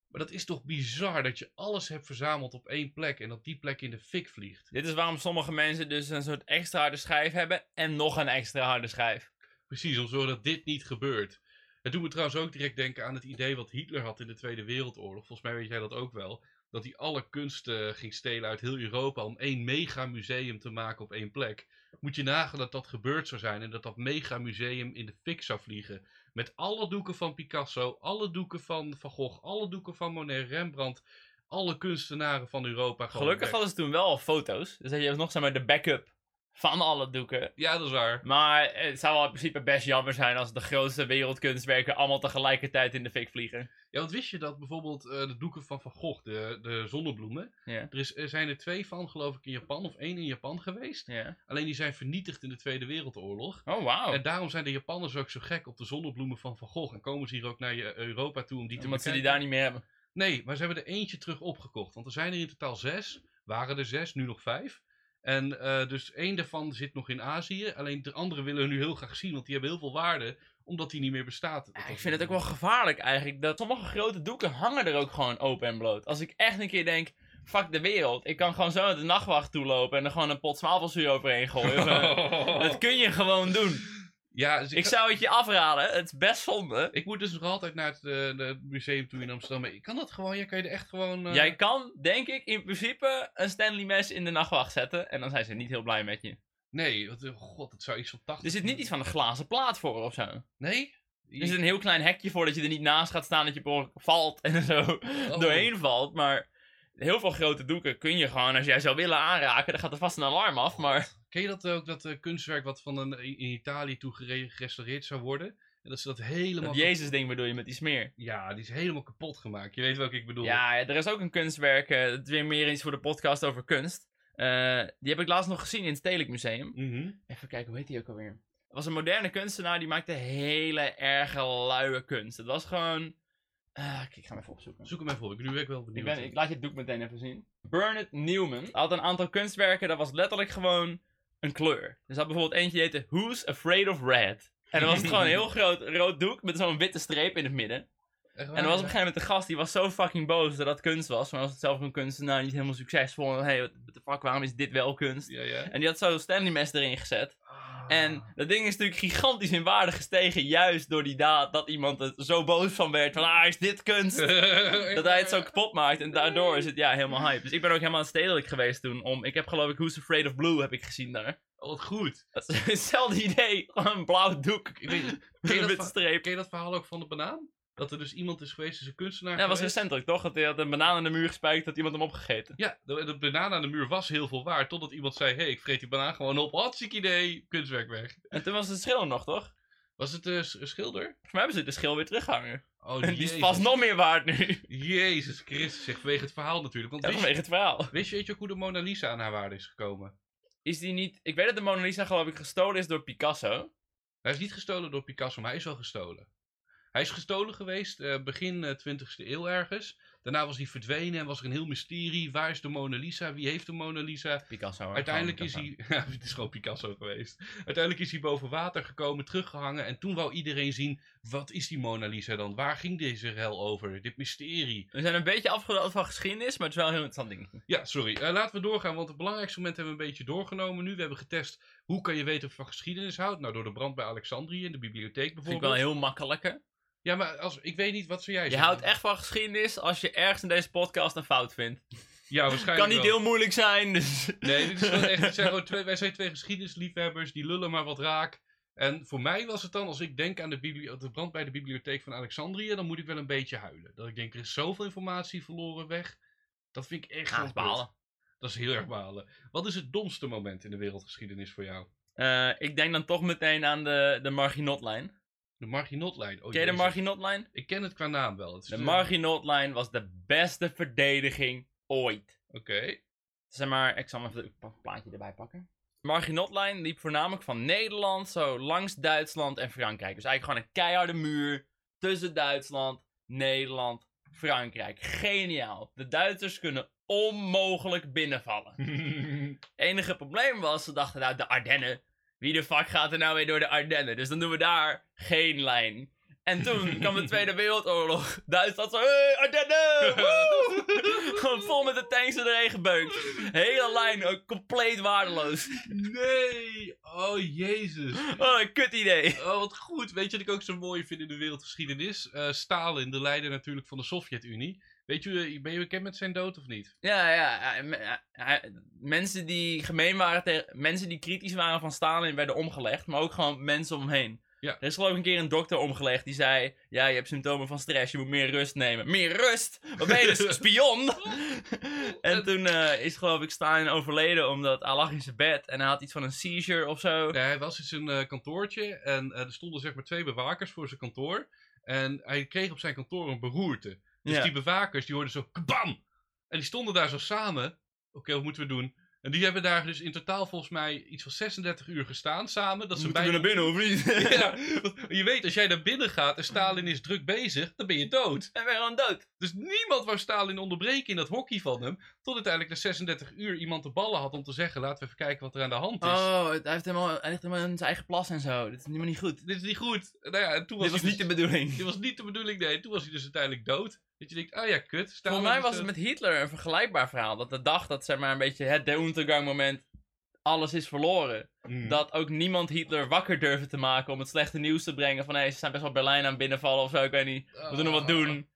Maar dat is toch bizar dat je alles hebt verzameld op één plek en dat die plek in de fik vliegt. Dit is waarom sommige mensen dus een soort extra harde schijf hebben en nog een extra harde schijf. Precies, om te zorgen dat dit niet gebeurt. Het doet me trouwens ook direct denken aan het idee wat Hitler had in de Tweede Wereldoorlog. Volgens mij weet jij dat ook wel. Dat hij alle kunsten ging stelen uit heel Europa om één mega museum te maken op één plek. Moet je nagaan dat dat gebeurd zou zijn en dat dat mega museum in de fik zou vliegen. Met alle doeken van Picasso, alle doeken van Van Gogh, alle doeken van Monet, Rembrandt, alle kunstenaren van Europa. Gelukkig hadden ze toen wel foto's. Dus dat je nog zeg maar de backup van alle doeken. Ja, dat is waar. Maar het zou wel in principe best jammer zijn als de grootste wereldkunstwerken allemaal tegelijkertijd in de fik vliegen. Ja, want wist je dat bijvoorbeeld eh, de doeken van Van Gogh, de, de zonnebloemen, Ja. er, is, er zijn er twee van geloof ik in Japan, of één in Japan geweest. Ja. Alleen die zijn vernietigd in de Tweede Wereldoorlog. Oh, wauw. En daarom zijn de Japanners ook zo gek op de zonnebloemen van Van Gogh. En komen ze hier ook naar Europa toe om die te Omdat ze die daar niet meer hebben. Nee, maar ze hebben er eentje terug opgekocht. Want er zijn er in totaal zes. Waren er zes, nu nog vijf. En eh, dus één daarvan zit nog in Azië. Alleen de andere willen we nu heel graag zien, want die hebben heel veel waarde. Omdat die niet meer bestaat. Ja, ik vind het ook wel gevaarlijk eigenlijk. Dat sommige grote doeken hangen er ook gewoon open en bloot. Als ik echt een keer denk, fuck de wereld. Ik kan gewoon zo naar de nachtwacht toe lopen en er gewoon een pot zwavelzuur overheen gooien. dat kun je gewoon doen. Ja, dus ik, Ik zou het je afraden. Het is best zonde. ik moet dus nog altijd naar het, eh, het museum toe in Amsterdam. Maar kan dat gewoon? Ja, kan je er echt gewoon... eh, Jij kan, denk ik, in principe een Stanley mes in de nachtwacht zetten. En dan zijn ze niet heel blij met je. Nee, wat, oh god, het zou iets van 80... Er zit niet iets van een glazen plaat voor of zo. Nee? Er zit een heel klein hekje voor dat je er niet naast gaat staan dat je per valt en zo Oh. doorheen valt. Maar heel veel grote doeken kun je gewoon, als jij zou willen aanraken, dan gaat er vast een alarm af. Maar Ken je dat ook, dat eh, kunstwerk wat van een, in Italië toe gere- gerestaureerd zou worden? En dat ze dat helemaal... Dat Jezus-ding bedoel je met die smeer. Ja, die is helemaal kapot gemaakt. Je weet welke ik bedoel. Ja, er is ook een kunstwerk. Het is weer meer iets voor de podcast over kunst. Eh, die heb ik laatst nog gezien in het Stedelijk Museum. Mhm. Even kijken, hoe heet die ook alweer? Het was een moderne kunstenaar die maakte hele erge luie kunst. Het was gewoon. Ik ga hem even opzoeken. Zoek hem even op. Ik ben nu wel Ik, benieuwd. ben, ik laat je het doek meteen even zien. Bernard Newman had een aantal kunstwerken, dat was letterlijk gewoon een kleur. Dus had bijvoorbeeld eentje die heette Who's Afraid of Red? En dan was het gewoon een heel groot rood doek met zo'n witte streep in het midden. En er was op een gegeven moment een gast die was zo fucking boos dat dat kunst was. Maar was het zelf een kunstenaar niet helemaal succesvol. En hey, what the fuck, waarom is dit wel kunst? En die had zo Stanley mes erin gezet. Ah. En dat ding is natuurlijk gigantisch in waarde gestegen. Juist door die daad dat iemand er zo boos van werd. Van ah, is dit kunst? dat hij het zo kapot maakt. En daardoor is het ja helemaal hype. Dus ik ben ook helemaal stedelijk geweest toen. Om, ik heb geloof ik Who's Afraid of Blue heb ik gezien daar. Oh, wat goed. Dat is hetzelfde idee. Gewoon een blauw doek. Ik weet, ken, je dat ken je dat verhaal ook van de banaan? Dat er dus iemand is geweest, is een kunstenaar Ja, dat was geweest. recentelijk toch? Dat hij had een banaan in de muur gespijkt dat iemand hem opgegeten. Ja, de, de banaan aan de muur was heel veel waard. Totdat iemand zei, hé, hey, ik vreet die banaan gewoon op. Hartstikke idee, kunstwerk weg. En toen was het schil nog toch? Was het een schilder? Voor mij hebben ze de schil weer teruggehangen. Oh, Die is vast nog meer waard nu. Jezus Christus, zeg, vanwege het verhaal natuurlijk. Want Ja, wist, vanwege het verhaal. wist je weet je ook hoe de Mona Lisa aan haar waarde is gekomen? Is die niet... Ik weet dat de Mona Lisa geloof ik gestolen is door Picasso. Hij is niet gestolen door Picasso, maar hij is wel gestolen. Hij is gestolen geweest eh, begin eh, 20e eeuw ergens. Daarna was hij verdwenen en was er een heel mysterie. Waar is de Mona Lisa? Wie heeft de Mona Lisa? Picasso. Uiteindelijk is hij. Ja, het is gewoon Picasso geweest. Uiteindelijk is hij boven water gekomen, teruggehangen. En toen wou iedereen zien: wat is die Mona Lisa dan? Waar ging deze rel over? Dit mysterie. We zijn een beetje afgedwaald van geschiedenis, maar het is wel een heel interessant ding. Ja, sorry. Eh, laten we doorgaan, want het belangrijkste moment hebben we een beetje doorgenomen nu. We hebben getest hoe kan je weten of je van geschiedenis houdt. Nou, door de brand bij Alexandrië in de bibliotheek Vind ik bijvoorbeeld. wel heel makkelijke. Ja, maar als, ik weet niet, wat zou jij Je zeggen? houdt echt van geschiedenis als je ergens in deze podcast een fout vindt. Ja, waarschijnlijk Kan niet wel. heel moeilijk zijn, dus... Nee, dit is gewoon echt, het zijn gewoon twee, wij zijn twee geschiedenisliefhebbers, die lullen maar wat raak. En voor mij was het dan, als ik denk aan de, bibli- de brand bij de bibliotheek van Alexandrië, dan moet ik wel een beetje huilen. Dat ik denk, er is zoveel informatie verloren weg. Dat vind ik echt Ja, dat is balen. kut. Dat is heel erg balen. Wat is het domste moment in de wereldgeschiedenis voor jou? Eh, ik denk dan toch meteen aan de, de Marginotlijn. De Marginotlijn. Oh, Ken je de. Marginotlijn? Ik ken het qua naam wel. Het De een- Marginotlijn was de beste verdediging ooit. Oké. Zeg maar, ik zal even een plaatje erbij pakken. Marginotlijn liep voornamelijk van Nederland, zo langs Duitsland en Frankrijk. Dus eigenlijk gewoon een keiharde muur tussen Duitsland, Nederland, Frankrijk. Geniaal. De Duitsers kunnen onmogelijk binnenvallen. enige probleem was, ze dachten nou de Ardennen. Wie de fuck gaat er nou weer door de Ardennen? Dus dan doen we daar geen lijn. En toen kwam de Tweede Wereldoorlog. Duitsland zo, hey, Ardennen! woe!" Gewoon vol met de tanks in de regen gebeukt. Hele lijn, ook compleet waardeloos. nee! Oh, jezus. Oh, een kut idee. Oh, wat goed. Weet je wat ik ook zo mooi vind in de wereldgeschiedenis? Eh, Stalin, de leider natuurlijk van de Sovjet-Unie. Weet je, ben je bekend met zijn dood of niet? Ja, ja. ja, me- ja, ja, mensen die gemeen waren tegen... Mensen die kritisch waren van Stalin werden omgelegd. Maar ook gewoon mensen omheen. Ja. Er is geloof ik een keer een dokter omgelegd die zei... Ja, je hebt symptomen van stress, je moet meer rust nemen. Meer rust? Wat ben je dus, spion? en toen eh, is geloof ik Stalin overleden omdat hij lag in zijn bed. En hij had iets van een seizure of zo. Nee, hij was in zijn eh, kantoortje en eh, er stonden zeg maar twee bewakers voor zijn kantoor. En hij kreeg op zijn kantoor een beroerte. Dus Ja. die bewakers die hoorden zo kabam! En die stonden daar zo samen. Oké, wat moeten we doen? En die hebben daar dus in totaal volgens mij iets van 36 uur gestaan samen. Dat ze Moeten we naar binnen of niet? Ja, je weet, als jij naar binnen gaat en Stalin is druk bezig, dan ben je dood. En ben gewoon dood. Dus niemand wou Stalin onderbreken in dat hockey van hem. Tot uiteindelijk na 36 uur iemand de ballen had om te zeggen: laten we even kijken wat er aan de hand is. Oh, hij, heeft helemaal, hij ligt helemaal in zijn eigen plas en zo. Dit is helemaal niet goed. Dit is niet goed. Nou ja, en toen was Dit was niet de dus- bedoeling. Dit was niet de bedoeling, nee. Toen was hij dus uiteindelijk dood. Dat je denkt, ah ja, kut. Volgens mij was het met Hitler een vergelijkbaar verhaal. Dat de dag dat zeg maar een beetje het de Untergang moment alles is verloren. mm. Dat ook niemand Hitler wakker durfde te maken om het slechte nieuws te brengen. Van hé, ze zijn best wel Berlijn aan het binnenvallen of zo, ik weet niet. We moeten nog wat doen.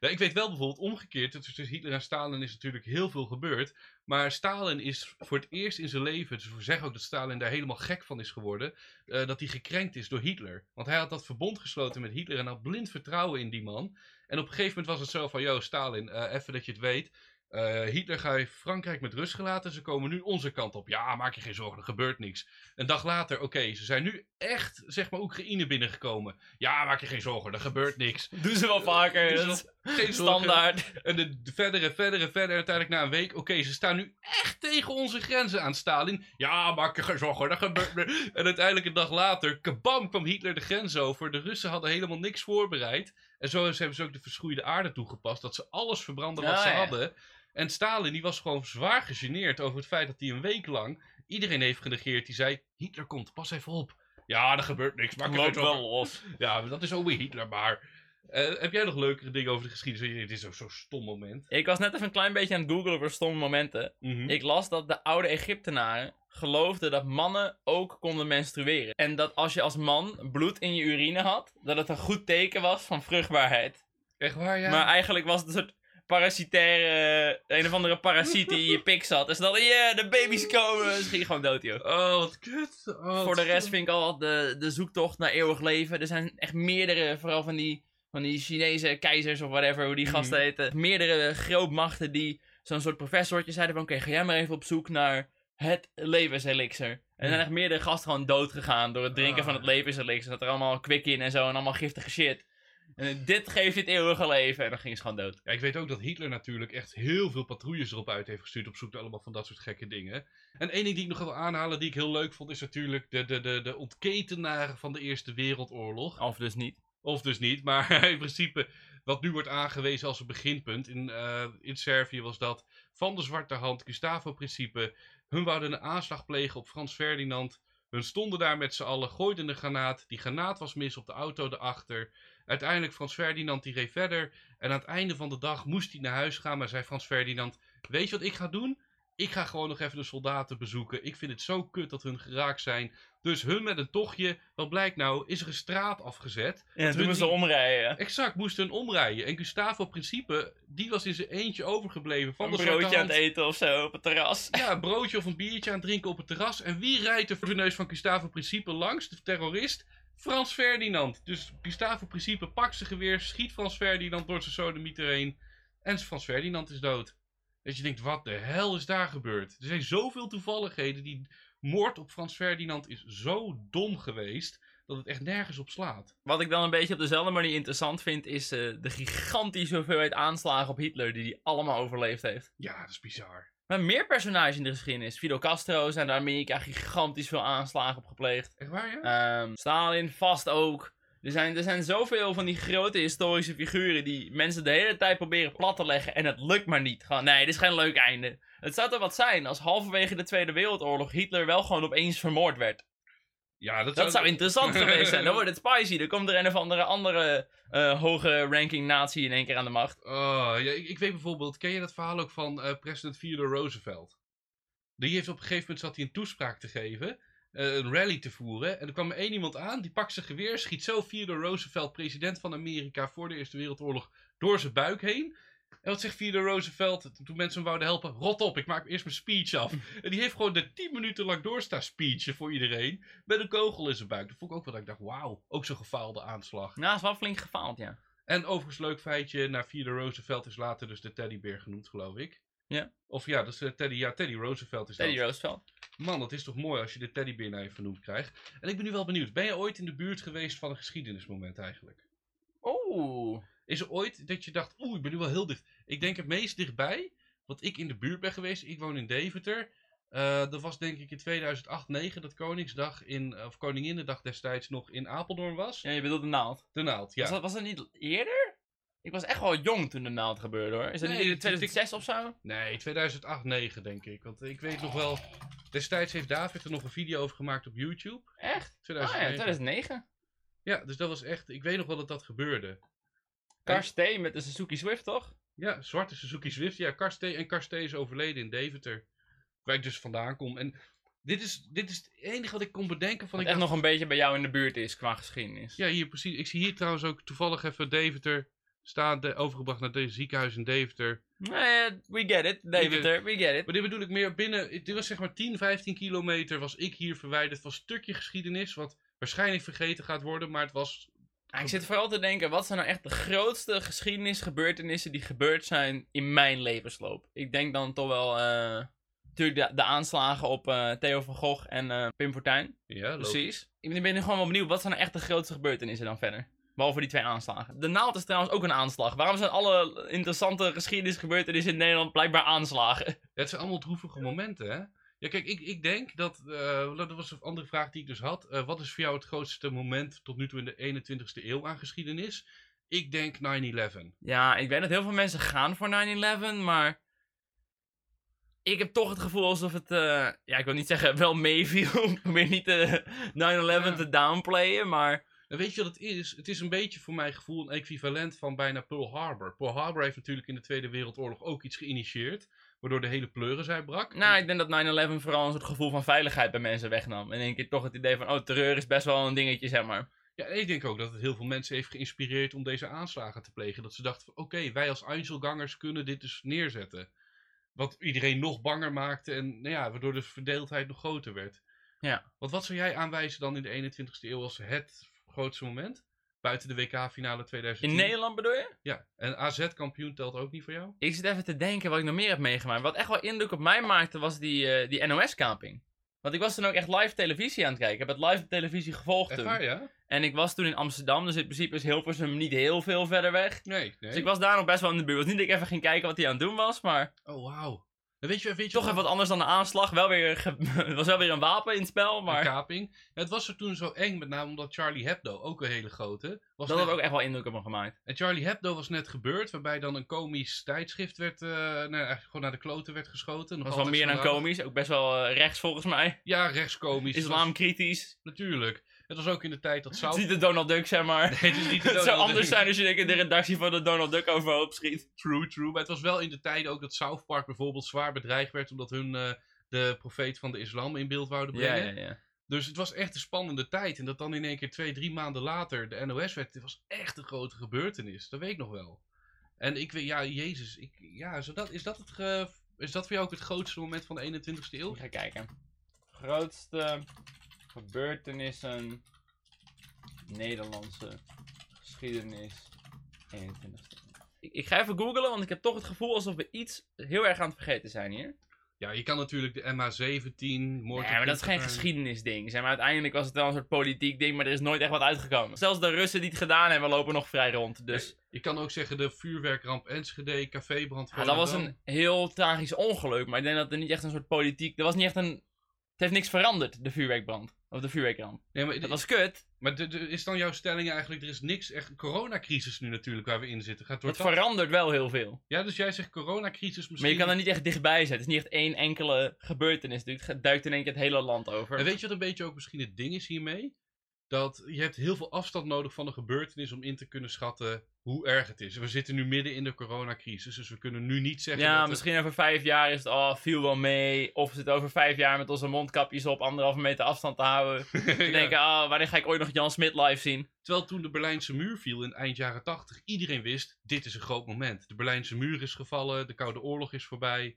Ja, ik weet wel bijvoorbeeld omgekeerd. dat Tussen Hitler en Stalin is natuurlijk heel veel gebeurd. Maar Stalin is voor het eerst in zijn leven. Dus we zeggen ook dat Stalin daar helemaal gek van is geworden. eh, dat hij gekrenkt is door Hitler. Want hij had dat verbond gesloten met Hitler. En had blind vertrouwen in die man. En op een gegeven moment was het zo van: Yo, Stalin, eh, even dat je het weet. Eh, Hitler heeft Frankrijk met rust gelaten. Ze komen nu onze kant op. Ja, maak je geen zorgen, er gebeurt niks. Een dag later, oké, ze zijn nu echt, zeg maar, Oekraïne binnengekomen. Ja, maak je geen zorgen, er gebeurt niks. Doen ze wel vaker. Dus dat is Geen zorgen. standaard. En de, de verder en verder en verder. En uiteindelijk na een week, oké, ze staan nu echt tegen onze grenzen aan Stalin. Ja, maak je geen zorgen, er gebeurt niks. En uiteindelijk een dag later, kabam, kwam Hitler de grens over. De Russen hadden helemaal niks voorbereid. En zo hebben ze ook de verschroeide aarde toegepast. Dat ze alles verbranden wat Ja, ze ja. hadden. En Stalin die was gewoon zwaar gegeneerd over het feit dat hij een week lang iedereen heeft genegeerd. Die zei, Hitler komt, pas even op. Ja, er gebeurt niks, Loopt zorgen. wel los. Ja, maar dat is ook weer Hitler, maar... eh, heb jij nog leukere dingen over de geschiedenis? Dit is ook zo'n stom moment. Ik was net even een klein beetje aan het googlen over stomme momenten. Mhm. Ik las dat de oude Egyptenaren geloofden dat mannen ook konden menstrueren. En dat als je als man bloed in je urine had, dat het een goed teken was van vruchtbaarheid. Echt waar, ja? Maar eigenlijk was het een soort parasitaire, een of andere parasiet die in je pik zat. Dus dan, ja, de baby's komen. Dus ging gewoon dood, joh. Oh, wat kut. Oh, Voor de rest vind ik al de, de zoektocht naar eeuwig leven. Er zijn echt meerdere, vooral van die, van die Chinese keizers of whatever, hoe die Mhm. gasten heten. Meerdere grootmachten die zo'n soort professortje zeiden van, oké, ga jij maar even op zoek naar het levenselixer. En er zijn echt meerdere gasten gewoon dood gegaan door het drinken Ah. van het levenselixer. Dat er allemaal kwik in en zo en allemaal giftige shit. En dit geeft het eeuwige leven. En dan gingen ze gewoon dood. Ja, ik weet ook dat Hitler natuurlijk echt heel veel patrouilles erop uit heeft gestuurd op zoek naar allemaal van dat soort gekke dingen. En één ding die ik nog wil aanhalen, die ik heel leuk vond, is natuurlijk de, de, de, de ontketenaren van de Eerste Wereldoorlog. Of dus niet. Of dus niet, maar in principe wat nu wordt aangewezen als een beginpunt. In, eh, in Servië was dat van de Zwarte Hand, Gustavo-principe. Hun wouden een aanslag plegen op Frans Ferdinand. Hun stonden daar met z'n allen, gooiden een granaat. Die granaat was mis op de auto erachter. Uiteindelijk Frans Ferdinand die reed verder. En aan het einde van de dag moest hij naar huis gaan. Maar zei Frans Ferdinand, weet je wat ik ga doen? Ik ga gewoon nog even de soldaten bezoeken. Ik vind het zo kut dat hun geraakt zijn. Dus hun met een tochtje. Wat blijkt nou? Is er een straat afgezet. Ja, hun toen moesten ze die- omrijden. Exact, moesten hun omrijden. En Gustavo Principe, die was in zijn eentje overgebleven van Een de broodje aan het eten of zo op het terras. Ja, een broodje of een biertje aan het drinken op het terras. En wie rijdt er voor de neus van Gustavo Principe langs, de terrorist? Frans Ferdinand. Dus Gustavo Principe pakt zijn geweer, schiet Frans Ferdinand door zijn sodemieter heen. En Frans Ferdinand is dood. Dat je denkt, wat de hel is daar gebeurd? Er zijn zoveel toevalligheden. Die moord op Frans Ferdinand is zo dom geweest, dat het echt nergens op slaat. Wat ik dan een beetje op dezelfde manier interessant vind, is eh, de gigantische hoeveelheid aanslagen op Hitler die hij allemaal overleefd heeft. Ja, dat is bizar. Maar meer personages in de geschiedenis. Fidel Castro zijn in Amerika gigantisch veel aanslagen op gepleegd. Echt waar, ja? Ehm, Stalin vast ook. Er zijn, er zijn zoveel van die grote historische figuren die mensen de hele tijd proberen plat te leggen en het lukt maar niet. Gewoon, nee, dit is geen leuk einde. Het zou toch wat zijn als halverwege de Tweede Wereldoorlog Hitler wel gewoon opeens vermoord werd. ja, dat, Dat zou interessant geweest zijn. Dan wordt het spicy. Dan komt er een of andere andere eh, hoge ranking nazi in één keer aan de macht. Oh, ja, ik, ik weet bijvoorbeeld, ken je dat verhaal ook van eh, president Theodore Roosevelt? Die heeft op een gegeven moment zat hij een toespraak te geven, een rally te voeren. En er kwam er één iemand aan, die pakt zijn geweer, schiet zo Theodore Roosevelt, president van Amerika voor de Eerste Wereldoorlog, door zijn buik heen. En wat zegt Theodore Roosevelt toen mensen hem wouden helpen? Rot op, ik maak eerst mijn speech af. En die heeft gewoon de 10 minuten lang doorstaan speechen voor iedereen. Met een kogel in zijn buik. Dat vond ik ook wel dat ik dacht, wauw, ook zo'n gefaalde aanslag. Nou, is wel flink gefaald, ja. En overigens, leuk feitje, naar Theodore Roosevelt is later dus de teddybeer genoemd, geloof ik. Ja. Of ja, dat is eh, Teddy, ja, Teddy Roosevelt is Teddy dat. Roosevelt. Man, dat is toch mooi als je de teddybeer naar je vernoemd krijgt. En ik ben nu wel benieuwd, ben je ooit in de buurt geweest van een geschiedenismoment eigenlijk? Oeh. Is er ooit dat je dacht, oeh, ik ben nu wel heel dicht. Ik denk het meest dichtbij, wat ik in de buurt ben geweest, ik woon in Deventer. Eh, dat was denk ik in 2008-9 dat Koningsdag in, of Koninginnedag destijds nog in Apeldoorn was. Ja, je bedoelt de naald. De naald, ja. Was, dat, was dat niet eerder? Ik was echt wel jong toen de naald gebeurde hoor. Is dat Nee, niet in het- 2006 of zo? Nee, 2008-9 denk ik. Want ik weet nog wel, destijds heeft David er nog een video over gemaakt op YouTube. Echt? Ah 2009. ja, 2009. Ja, dus dat was echt, ik weet nog wel dat dat gebeurde. Cars T met de Suzuki Swift toch? Ja, zwarte Suzuki Swift. Ja, Karste en Karste is overleden in Deventer. Waar ik dus vandaan kom. En dit is, dit is het enige wat ik kon bedenken van... Wat Ik echt dacht, nog een beetje bij jou in de buurt is qua geschiedenis. Ja, hier precies. Ik zie hier trouwens ook toevallig even Deventer staan, de, overgebracht naar het ziekenhuis in Deventer. Nee, we get it. Deventer, we get it. Maar dit bedoel ik meer binnen, dit was zeg maar 10, 15 kilometer was ik hier verwijderd van een stukje geschiedenis, wat waarschijnlijk vergeten gaat worden, maar het was Ah, ik zit vooral te denken, wat zijn nou echt de grootste geschiedenisgebeurtenissen die gebeurd zijn in mijn levensloop? Ik denk dan toch wel, eh, natuurlijk de, de aanslagen op eh, Theo van Gogh en eh, Pim Fortuyn. Ja, logisch. Precies. Ik ben, ik ben nu gewoon wel benieuwd, wat zijn nou echt de grootste gebeurtenissen dan verder? Behalve die twee aanslagen. De naald is trouwens ook een aanslag. Waarom zijn alle interessante geschiedenisgebeurtenissen in Nederland blijkbaar aanslagen? Het zijn allemaal droevige momenten, hè? Ja, kijk, ik, ik denk dat, eh, dat was een andere vraag die ik dus had. Eh, wat is voor jou het grootste moment tot nu toe in de 21ste eeuw aan geschiedenis? Ik denk 9-11. Ja, ik weet dat heel veel mensen gaan voor 9-11, maar... Ik heb toch het gevoel alsof het, eh, ja, ik wil niet zeggen wel meeviel. Ik probeer niet de 9-11 Ja. te downplayen, maar... En weet je wat het is? Het is een beetje voor mijn gevoel een equivalent van bijna Pearl Harbor. Pearl Harbor heeft natuurlijk in de Tweede Wereldoorlog ook iets geïnitieerd. Waardoor de hele pleuris uitbrak. Nou, ik denk dat 9-11 vooral een soort gevoel van veiligheid bij mensen wegnam. En in één keer toch het idee van, oh, terreur is best wel een dingetje, zeg maar. Ja, ik denk ook dat het heel veel mensen heeft geïnspireerd om deze aanslagen te plegen. Dat ze dachten oké, wij als Einzelgangers kunnen dit dus neerzetten. Wat iedereen nog banger maakte en nou ja, waardoor de verdeeldheid nog groter werd. Ja. Want wat zou jij aanwijzen dan in de 21ste eeuw als het grootste moment? Buiten de WK-finale 2010. In Nederland bedoel je? Ja, en AZ-kampioen telt ook niet voor jou? Ik zit even te denken wat ik nog meer heb meegemaakt. Wat echt wel indruk op mij maakte was die, eh, die NOS-camping. Want ik was toen ook echt live televisie aan het kijken. Ik heb het live op televisie gevolgd Echt toen. waar, ja? En ik was toen in Amsterdam, dus in principe is Hilversum niet heel veel verder weg. Nee, nee. Dus ik was daar nog best wel in de buurt. Niet dat ik even ging kijken wat hij aan het doen was, maar Oh, wauw. Weet je, weet je toch even wat anders dan de aanslag. Wel weer het was wel weer een wapen in het spel, Een maar kaping. Ja, het was er toen zo eng, met name omdat Charlie Hebdo, ook een hele grote, was dat net- ik ook echt wel indruk op me gemaakt. En Charlie Hebdo was net gebeurd, waarbij dan een komisch tijdschrift werd, eh, nou, eigenlijk gewoon naar de kloten werd geschoten. Dat was wel meer dan komisch, ook best wel eh, rechts volgens mij. Ja, rechtskomisch. Het was- Islamkritisch. Natuurlijk. Het was ook in de tijd dat Het South... is niet de Donald Duck, zeg maar. Nee, het is niet de het zou anders Duck. zijn als je denkt in de redactie van de Donald Duck overhoop schiet. True, true. Maar het was wel in de tijd ook dat South Park bijvoorbeeld zwaar bedreigd werd, omdat hun eh, de profeet van de islam in beeld wouden Ja, brengen. ja, ja. Dus het was echt een spannende tijd. En dat dan in één keer twee, drie maanden later de NOS werd, dit was echt een grote gebeurtenis. Dat weet ik nog wel. En ik weet, ja, Jezus, ik, ja, is dat, is, dat het ge- is dat voor jou ook het grootste moment van de 21ste eeuw? Ik ga kijken. Grootste gebeurtenissen Nederlandse geschiedenis 21ste. Ik, ik ga even googlen, want ik heb toch het gevoel alsof we iets heel erg aan het vergeten zijn hier. Ja, je kan natuurlijk de MH17, moord Nee, op maar dat is geen geschiedenisding. Zeg maar, uiteindelijk was het wel een soort politiek ding, maar er is nooit echt wat uitgekomen. Zelfs de Russen die het gedaan hebben, lopen nog vrij rond. Dus Je kan ook zeggen de vuurwerkramp Enschede, cafébrand ja, dat was een heel tragisch ongeluk. Maar ik denk dat er niet echt een soort politiek... Er was niet echt een... Het heeft niks veranderd, de vuurwerkbrand. Of de vuurwerkramp. Nee, maar, Dat was kut. maar de, de- is dan jouw stelling eigenlijk, er is niks, echt coronacrisis nu natuurlijk waar we in zitten. Gaat door Het verandert wel heel veel. Ja, dus jij zegt coronacrisis misschien... Maar je kan er niet echt dichtbij zijn. Het is niet echt één enkele gebeurtenis. Het duikt in één keer het hele land over. En weet je wat een beetje ook misschien het ding is hiermee? Dat je hebt heel veel afstand nodig van de gebeurtenis om in te kunnen schatten hoe erg het is. We zitten nu midden in de coronacrisis, dus we kunnen nu niet zeggen dat Ja, het- misschien over vijf jaar is het, oh, viel wel mee. Of we zitten over vijf jaar met onze mondkapjes op, anderhalve meter afstand te houden. Ja. Te denken, oh, wanneer ga ik ooit nog Jan Smit live zien? Terwijl toen de Berlijnse muur viel in eind jaren 80, iedereen wist, dit is een groot moment. De Berlijnse muur is gevallen, de Koude Oorlog is voorbij.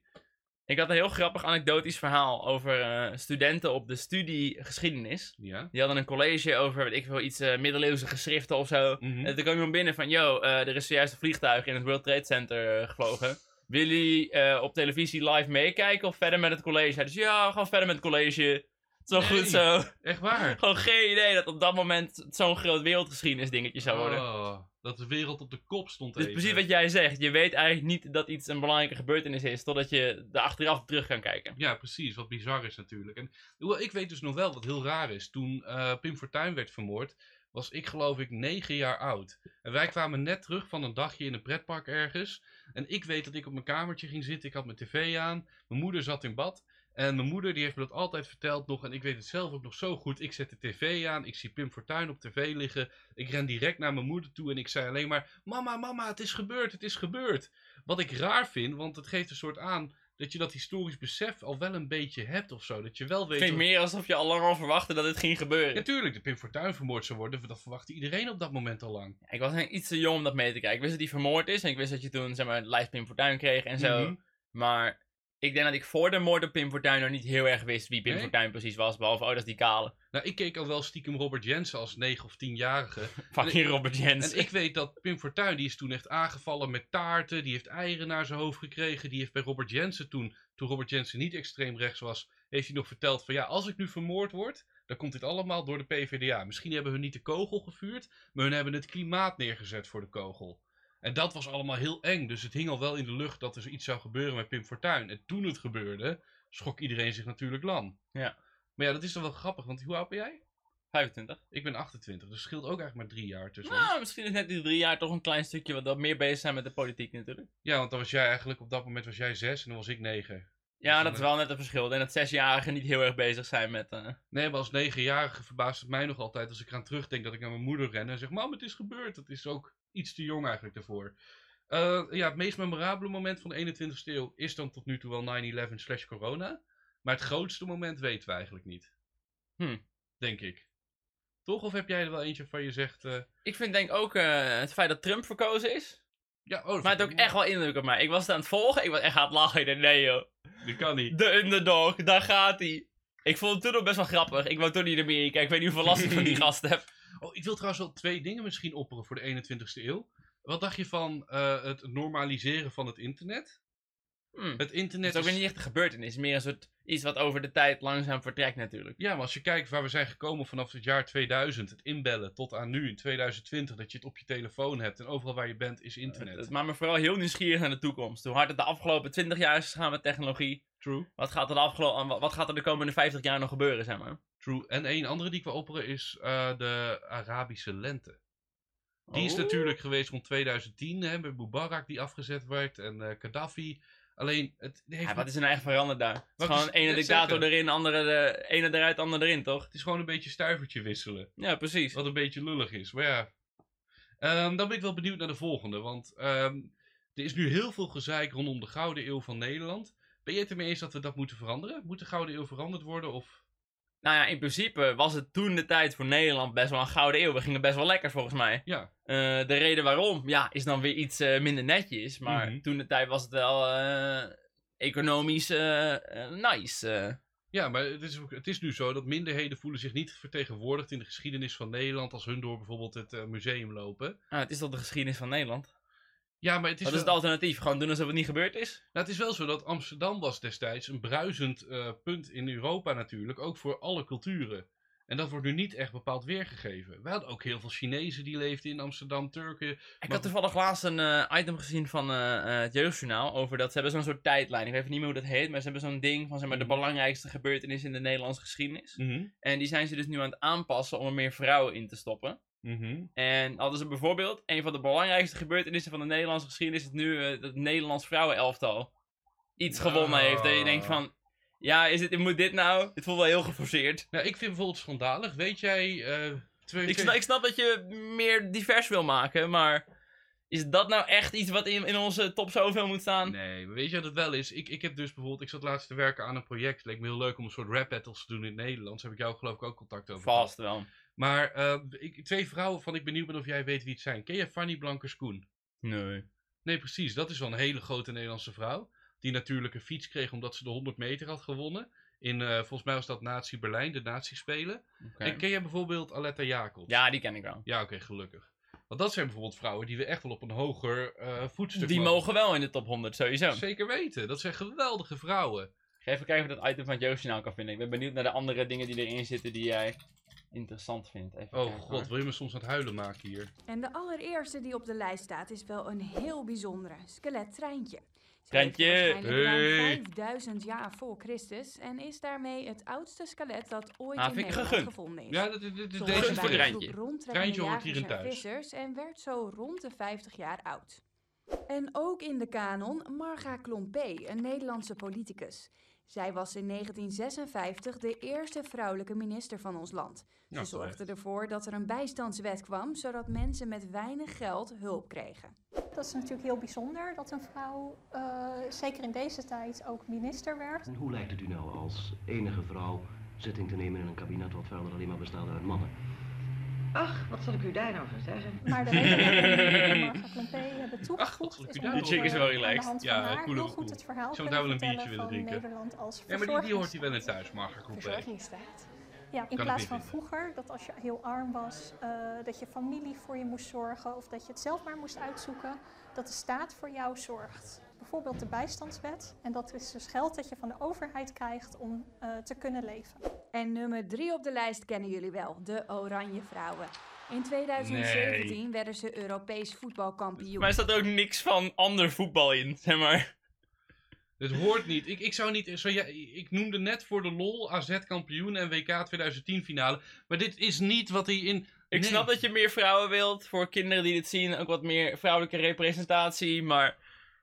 Ik had een heel grappig anekdotisch verhaal over eh, studenten op de studie geschiedenis. Ja. Die hadden een college over, weet ik veel, iets eh, middeleeuwse geschriften of zo. Mhm. En toen kwam iemand binnen van, yo, eh, er is zojuist een vliegtuig in het World Trade Center gevlogen. Willen jullie op televisie live meekijken of verder met het college? Hij dus, ja, gewoon verder met het college. Zo Nee. goed zo. Echt waar? Gewoon geen idee dat op dat moment het zo'n groot wereldgeschiedenis dingetje zou worden. Oh, dat de wereld op de kop stond Dus even. precies wat jij zegt. Je weet eigenlijk niet dat iets een belangrijke gebeurtenis is, totdat je er achteraf terug kan kijken. Ja, precies. Wat bizar is natuurlijk. En ik weet dus nog wel wat heel raar is. Toen eh, Pim Fortuyn werd vermoord, was ik geloof ik negen jaar oud. En wij kwamen net terug van een dagje in een pretpark ergens. En ik weet dat ik op mijn kamertje ging zitten. Ik had mijn tv aan. Mijn moeder zat in bad. En mijn moeder die heeft me dat altijd verteld nog. En ik weet het zelf ook nog zo goed. Ik zet de tv aan. Ik zie Pim Fortuyn op tv liggen. Ik ren direct naar mijn moeder toe. En ik zei alleen maar... Mama, mama, het is gebeurd. Het is gebeurd. Wat ik raar vind. Want het geeft een soort aan dat je dat historisch besef al wel een beetje hebt of zo. Dat je wel Het weet... of- meer alsof je al lang al verwachtte dat dit ging gebeuren. Natuurlijk, de Pim Fortuyn vermoord zou worden. Dat verwachtte iedereen op dat moment al lang. Ik was iets te jong om dat mee te kijken. Ik wist dat hij vermoord is en ik wist dat je toen zeg maar live Pim Fortuyn kreeg en zo. Mhm. Maar ik denk dat ik voor de moord op Pim Fortuyn nog niet heel erg wist wie Pim Nee? Fortuyn precies was. Behalve, oh, dat is die kale. Nou, ik keek al wel stiekem Robert Jensen als 9 of 10-jarige. Fucking Robert Jensen. En ik weet dat Pim Fortuyn, die is toen echt aangevallen met taarten. Die heeft eieren naar zijn hoofd gekregen. Die heeft bij Robert Jensen toen, toen Robert Jensen niet extreem rechts was, heeft hij nog verteld van ja, als ik nu vermoord word, dan komt dit allemaal door de PvdA. Misschien hebben hun niet de kogel gevuurd, maar hun hebben het klimaat neergezet voor de kogel. En dat was allemaal heel eng. Dus het hing al wel in de lucht dat er iets zou gebeuren met Pim Fortuyn. En toen het gebeurde, schrok iedereen zich natuurlijk lam. Ja. Maar ja, dat is dan wel grappig, want hoe oud ben jij? 25. Ik ben 28, dus het scheelt ook eigenlijk maar drie jaar tussen ons. Nou, misschien is net die drie jaar toch een klein stukje wat, meer bezig zijn met de politiek natuurlijk. Ja, want dan was jij eigenlijk, op dat moment was jij zes en dan was ik negen. Ja, Dus dat is dan- wel net een verschil. En dat zesjarigen niet heel erg bezig zijn met... eh, Nee, maar als negenjarige verbaast het mij nog altijd als ik eraan terugdenk dat ik naar mijn moeder ren en zeg: Mam, het is gebeurd. Dat is ook iets te jong eigenlijk daarvoor. Eh, ja, het meest memorabele moment van de 21ste eeuw is dan tot nu toe wel 9-11 slash corona. Maar het grootste moment weten we eigenlijk niet. Hm. Denk ik. Toch? Of heb jij er wel eentje van je zegt... eh, Ik vind denk ook eh, het feit dat Trump verkozen is. ja, oh, het ook echt wel indruk op mij. Ik was het aan het volgen. Ik was echt aan het lachen. Nee joh. Dat kan niet. De underdog, daar gaat hij. Ik vond het toen nog best wel grappig. Ik woon toen niet in Amerika. Ik weet niet hoeveel last ik van die gast heb. Oh, ik wil trouwens wel twee dingen misschien opperen voor de 21ste eeuw. Wat dacht je van eh, het normaliseren van het internet? Hm. Het internet Het is ook weer niet echt een gebeurtenis. Meer een soort iets wat over de tijd langzaam vertrekt natuurlijk. Ja, maar als je kijkt waar we zijn gekomen vanaf het jaar 2000, het inbellen, tot aan nu in 2020, dat je het op je telefoon hebt en overal waar je bent is internet. Het maakt me vooral heel nieuwsgierig naar de toekomst. Hoe hard het de afgelopen 20 jaar is gegaan met technologie. True. Wat gaat er de, afgelo- wat wat gaat er de komende 50 jaar nog gebeuren, zeg maar? True. En een andere die ik wil opperen is eh, de Arabische lente. Die is Oh. natuurlijk geweest rond 2010, hè, met Mubarak die afgezet werd en eh Gaddafi. Alleen, het heeft Ja, wat is er nou echt veranderd daar? Het is gewoon is- ene dictator erin, andere de, ene eruit, andere erin, toch? het is gewoon een beetje stuivertje wisselen. Ja, precies. Wat een beetje lullig is. Maar ja. Ehm, dan ben ik wel benieuwd naar de volgende. Want ehm, er is nu heel veel gezeik rondom de Gouden Eeuw van Nederland. Ben je het ermee eens dat we dat moeten veranderen? Moet de Gouden Eeuw veranderd worden? Of... Nou ja, in principe was het toen de tijd voor Nederland best wel een gouden eeuw. We gingen best wel lekker volgens mij. Ja. Eh, de reden waarom, ja, is dan weer iets eh, minder netjes. Maar Mhm. toen de tijd was het wel eh, economisch nice. Ja, maar het is, ook- het is nu zo dat minderheden voelen zich niet vertegenwoordigd in de geschiedenis van Nederland als hun door bijvoorbeeld het museum lopen. Ah, het is toch de geschiedenis van Nederland? Ja, maar het is, Wat is wel, het alternatief? Gewoon doen alsof het niet gebeurd is? nou, het is wel zo dat Amsterdam was destijds een bruisend eh, punt in Europa natuurlijk, ook voor alle culturen. En dat wordt nu niet echt bepaald weergegeven. We hadden ook heel veel Chinezen die leefden in Amsterdam, Turken. Ik Maar- had toevallig laatst een eh, item gezien van eh, het Jeugdjournaal over dat ze hebben zo'n soort tijdlijn. Ik weet even niet meer hoe dat heet, maar ze hebben zo'n ding van zeg maar, de Mhm. belangrijkste gebeurtenissen in de Nederlandse geschiedenis. Mhm. En die zijn ze dus nu aan het aanpassen om er meer vrouwen in te stoppen. Mhm. En hadden ze bijvoorbeeld, een van de belangrijkste gebeurtenissen van de Nederlandse geschiedenis is nu eh, dat het Nederlands vrouwenelftal iets gewonnen heeft. Dat je denkt van, ja, is het, moet dit nou? Het voelt wel heel geforceerd. Nou, ik vind bijvoorbeeld schandalig. Weet jij, eh, twee, Ik twee- snap, ik snap dat je meer divers wil maken, maar is dat nou echt iets wat in, in onze top zoveel moet staan? Nee, maar weet je wat het wel is? Ik, ik heb dus bijvoorbeeld, ik zat laatst te werken aan een project. Het leek me heel leuk om een soort rap battles te doen in het Nederlands. Daar heb ik jou geloof ik ook contact over. Vast wel. Maar eh, ik, twee vrouwen van ik ben benieuwd ben of jij weet wie het zijn. Ken je Fanny Blankers-Koen? Nee. Nee, precies. Dat is wel een hele grote Nederlandse vrouw. Die natuurlijk een fiets kreeg omdat ze de 100 meter had gewonnen. In, eh, volgens mij was dat Nazi Berlijn, de Nazi-spelen. En ken jij bijvoorbeeld Aletta Jacobs? Ja, die ken ik wel. Ja, oké, gelukkig. Want dat zijn bijvoorbeeld vrouwen die we echt wel op een hoger eh voetstuk Die mogen wel in de top 100, sowieso. Zeker weten. Dat zijn geweldige vrouwen. Ik ga even kijken of dat item van het Jeugdjournaal kan vinden. Ik ben benieuwd naar de andere dingen die erin zitten die jij interessant vindt. Even Oh kijken, god, hoor. wil je me soms aan het huilen maken hier? En de allereerste die op de lijst staat is wel een heel bijzondere skelettreintje. Treintje. Hey. ruim 5000 jaar voor Christus en is daarmee het oudste skelet dat ooit Ah, in Nederland gevonden is. Ja, is Soms deze Gunst voor Treintje. Treintje hoort hierin en thuis. vissers en werd zo rond de 50 jaar oud. En ook in de kanon Marga Klompé, een Nederlandse politicus. Zij was in 1956 de eerste vrouwelijke minister van ons land. Ze zorgde ervoor dat er een bijstandswet kwam, zodat mensen met weinig geld hulp kregen. Dat is natuurlijk heel bijzonder dat een vrouw, eh, zeker in deze tijd, ook minister werd. En hoe lijkt het u nou als enige vrouw zitting te nemen in een kabinet wat verder alleen maar bestaat uit mannen? Ach, wat zal ik u daar nou van zeggen? Maar de Klompé hebben toegevoegd zal ik is u omdat daar Die chick is wel relaxed. Ja, cool, heel cool. goed het verhaal we daar wel een biertje willen drinken? Nederland als Ja, maar die, die hoort hij wel in thuis, Marga Klompé. Verzorgingsstaat. Ja, in Kan plaats van vroeger, dat als je heel arm was, eh, dat je familie voor je moest zorgen of dat je het zelf maar moest uitzoeken, dat de staat voor jou zorgt. Bijvoorbeeld de bijstandswet. En dat is dus geld dat je van de overheid krijgt om eh, te kunnen leven. En nummer drie op de lijst kennen jullie wel, de Oranje Vrouwen. In 2017 werden ze Europees voetbalkampioen. Maar er staat ook niks van ander voetbal in, zeg maar. Het hoort niet. Ik, ik zou niet. Zo, ja, ik noemde net voor de lol AZ kampioen en WK 2010 finale. Maar dit is niet wat hij in. Ik Nee. snap dat je meer vrouwen wilt voor kinderen die dit zien. Ook wat meer vrouwelijke representatie. Maar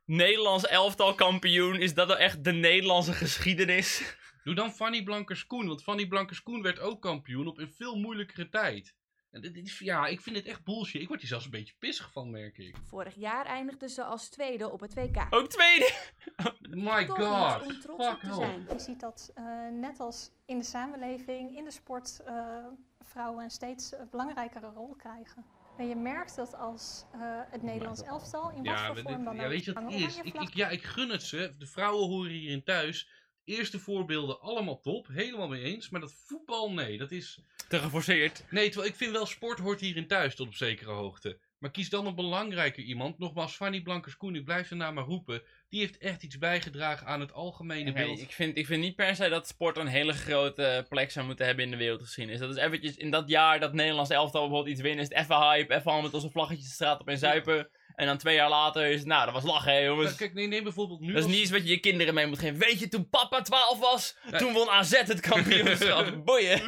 Nederlands elftal kampioen, is dat nou echt de Nederlandse geschiedenis? Doe dan Fanny Blankers-Koen. Want Fanny Blankers-Koen werd ook kampioen op een veel moeilijkere tijd. En dit is, ja, ik vind het echt bullshit. Ik word hier zelfs een beetje pissig van, merk ik. Vorig jaar eindigden ze als tweede op het WK. Ook tweede! My Toch god. om trots op Fuck te hell. zijn. Je ziet dat eh, net als in de samenleving, in de sport, eh, vrouwen een steeds belangrijkere rol krijgen. En je merkt dat als eh, het Nederlands elftal, in wat Ja, voor maar vorm dan ja, ook, weet je wat de is? Ik, ik, ja, ik gun het ze. De vrouwen horen hierin thuis. Eerste voorbeelden allemaal top. Helemaal mee eens. Maar dat voetbal, nee. Dat is... Te geforceerd. Nee, terwijl ik vind wel sport hoort hierin thuis tot op zekere hoogte. Maar kies dan een belangrijker iemand. Nogmaals, Fanny Blankers-Koen, ik blijf de naam maar roepen. Die heeft echt iets bijgedragen aan het algemene beeld. ik, vind, ik vind niet per se dat sport een hele grote plek zou moeten hebben in de wereldgeschiedenis. Dat is eventjes in dat jaar dat Nederlands elftal bijvoorbeeld iets winnen, is het even hype, even al met onze vlaggetjes de straat op en zuipen. En dan twee jaar later is het, nou, dat was lachen, hè, jongens. Nou, kijk, nee, neem bijvoorbeeld nu dat is als- niet iets wat je je kinderen mee moet geven. Weet je, toen papa 12 was, Nee. toen won AZ het kampioenschap. Boeien.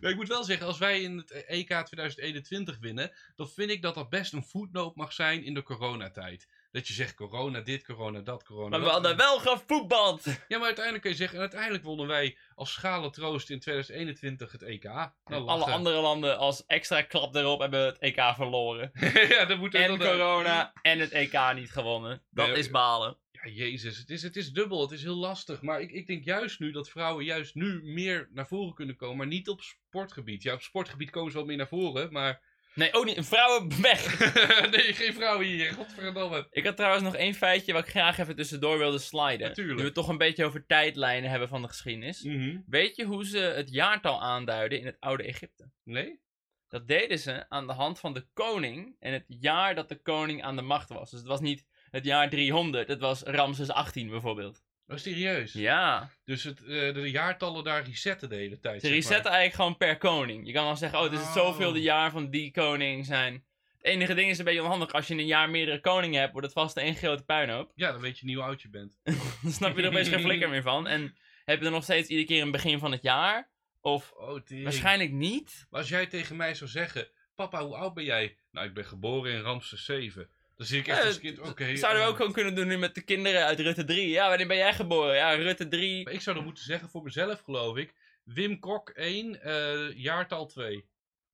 Maar ik moet wel zeggen, als wij in het EK 2021 winnen, dan vind ik dat dat best een voetnoot mag zijn in de coronatijd. Dat je zegt corona dit, corona dat, corona Maar we dat. hadden wel gevoetbald. Ja, maar uiteindelijk kun je zeggen, en uiteindelijk wonnen wij als schalen troost in 2021 het EK. Nou, Alle lachen. andere landen als extra klap erop hebben het EK verloren. ja, dan moet En corona en het EK niet gewonnen. Dat Nee, is balen. Ja, jezus, het is, het is dubbel, het is heel lastig. Maar ik, ik denk juist nu dat vrouwen juist nu meer naar voren kunnen komen, maar niet op sportgebied. Ja, op sportgebied komen ze wel meer naar voren, maar... Nee, ook niet. Vrouwen weg. nee, geen vrouwen hier, godverdomme. Ik had trouwens nog één feitje wat ik graag even tussendoor wilde sliden. Natuurlijk. Nu we het toch een beetje over tijdlijnen hebben van de geschiedenis. Mhm. Weet je hoe ze het jaartal aanduiden in het oude Egypte? Nee? Dat deden ze aan de hand van de koning en het jaar dat de koning aan de macht was. Dus het was niet het jaar 300, het was Ramses 18 bijvoorbeeld. Oh, serieus? Ja, Dus het, eh, de jaartallen daar resetten de hele tijd. ze zeg resetten maar. eigenlijk gewoon per koning. Je kan dan zeggen, oh, het is het Oh. zoveel jaar van die koning zijn. Het enige ding is een beetje onhandig. Als je in een jaar meerdere koningen hebt, wordt het vast één grote puinhoop. Ja, dan weet je niet hoe oud je bent. Dan snap je er opeens geen flikker meer van. En heb je er nog steeds iedere keer een begin van het jaar? Of Oh, waarschijnlijk niet? Maar als jij tegen mij zou zeggen, papa, hoe oud ben jij? Nou, ik ben geboren in Ramses 7. Dan zie ik echt Eh, als kind, oké. Zouden we eh, ook gewoon kunnen doen nu met de kinderen uit Rutte 3. Ja, wanneer ben jij geboren? Ja, Rutte 3. Maar ik zou dan moeten zeggen, voor mezelf geloof ik, Wim Kok 1, eh, jaartal 2.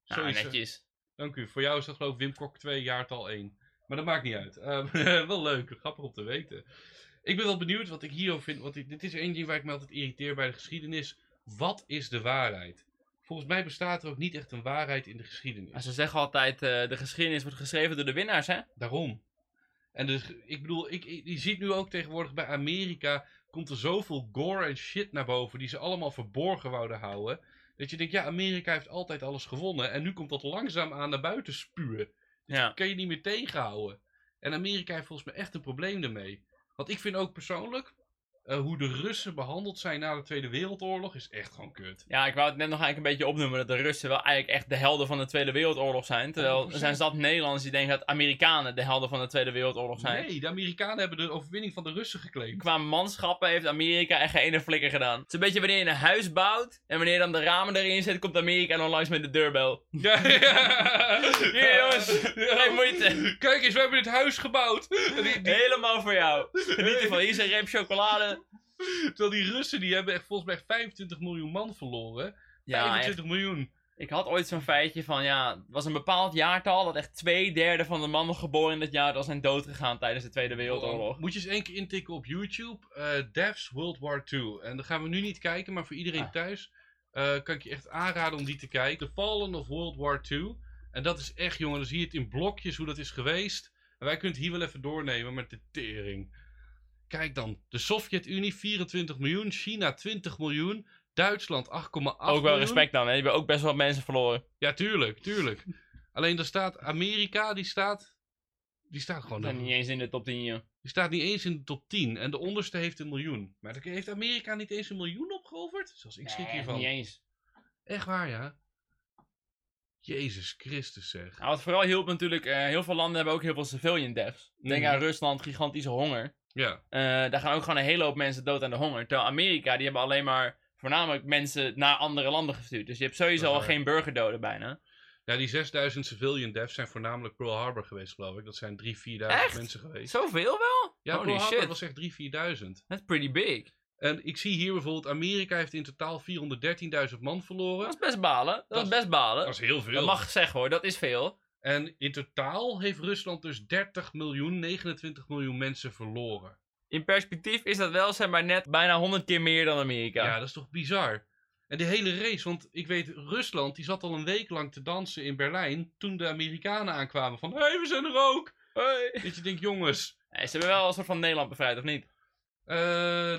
Nou, Zoiets, netjes. Dank u. Voor jou is dat geloof ik Wim Kok 2, jaartal 1. Maar dat maakt niet uit. Ehm, wel leuk, grappig om te weten. Ik ben wel benieuwd wat ik hierover vind. Want dit is één ding waar ik me altijd irriteer bij de geschiedenis. Wat is de waarheid? Volgens mij bestaat er ook niet echt een waarheid in de geschiedenis. Maar ze zeggen altijd, eh, de geschiedenis wordt geschreven door de winnaars, hè? Daarom. En dus, ik bedoel, ik, je ziet nu ook tegenwoordig bij Amerika, komt er zoveel gore en shit naar boven, die ze allemaal verborgen wouden houden. Dat je denkt, ja, Amerika heeft altijd alles gewonnen. En nu komt dat langzaamaan naar buiten spuwen. Ja. kan je niet meer tegenhouden. En Amerika heeft volgens mij echt een probleem ermee. Want ik vind ook persoonlijk, eh, hoe de Russen behandeld zijn na de Tweede Wereldoorlog, is echt gewoon kut. Ja, ik wou het net nog eigenlijk een beetje opnoemen dat de Russen wel eigenlijk echt de helden van de Tweede Wereldoorlog zijn. Terwijl er zijn zat Nederlanders die denken dat Amerikanen de helden van de Tweede Wereldoorlog zijn. Nee, de Amerikanen hebben de overwinning van de Russen geclaimd. Qua manschappen heeft Amerika echt geen ene flikker gedaan. Het is een beetje wanneer je een huis bouwt en wanneer dan de ramen erin zet, komt Amerika dan langs met de deurbel. Ja, ja. Hier jongens, geen moeite. Kijk eens, we hebben dit huis gebouwd. En die- die- Helemaal voor jou. Geniet ervan, hier is een reep chocolade. terwijl die Russen, die hebben echt volgens mij echt 25 miljoen man verloren. Ja, echt. 25 miljoen. Ik had ooit zo'n feitje van, ja, het was een bepaald jaartal dat echt twee derde van de mannen geboren in dat jaar al zijn dood gegaan tijdens de Tweede Wereldoorlog. Moet je eens één keer intikken op YouTube. eh Deaths World War II. En dan gaan we nu niet kijken, maar voor iedereen Ah. thuis eh, kan ik je echt aanraden om die te kijken. The Fallen of World War II. En dat is echt, jongen, dan zie je het in blokjes hoe dat is geweest. En wij kunnen het hier wel even doornemen met de tering. Kijk dan, de Sovjet-Unie 24 miljoen, China 20 miljoen, Duitsland 8,8 miljoen. Ook wel respect dan, hè. Die hebben ook best wel mensen verloren. Ja, tuurlijk, tuurlijk. Alleen daar staat Amerika, die staat, die staat gewoon... En niet eens in de top 10, joh. Die staat niet eens in de top 10 en de onderste heeft een miljoen. Maar dan heeft Amerika niet eens een miljoen opgeofferd? Zoals ik schrik Nee, hiervan. Niet eens. Echt waar, ja. Jezus Christus zeg. Nou, wat vooral hielp natuurlijk, eh, heel veel landen hebben ook heel veel civilian deaths. Denk Mhm. aan Rusland, gigantische honger. Ja, Eh, daar gaan ook gewoon een hele hoop mensen dood aan de honger. Terwijl Amerika, die hebben alleen maar voornamelijk mensen naar andere landen gestuurd. Dus je hebt sowieso al geen burgerdoden bijna. ja die 6000 civilian deaths zijn voornamelijk Pearl Harbor geweest, geloof ik. Dat zijn 3.000, 4.000 Echt? mensen geweest. Zoveel wel? Ja, Holy Pearl Harbor shit. was echt 3.000, 4.000. That's pretty big. En ik zie hier bijvoorbeeld, Amerika heeft in totaal 413.000 man verloren. Dat is best balen. Dat, is- best balen. Dat is heel veel. Dat mag zeggen hoor, dat is veel. En in totaal heeft Rusland dus 30 miljoen, 29 miljoen mensen verloren. In perspectief is dat wel zeg maar net bijna 100 keer meer dan Amerika. Ja, dat is toch bizar. En die hele race, want ik weet, Rusland die zat al een week lang te dansen in Berlijn toen de Amerikanen aankwamen van, hé, hey, we zijn er ook. Hoi. Dat je denkt, jongens, ze hebben wel een soort van Nederland bevrijd, of niet? eh,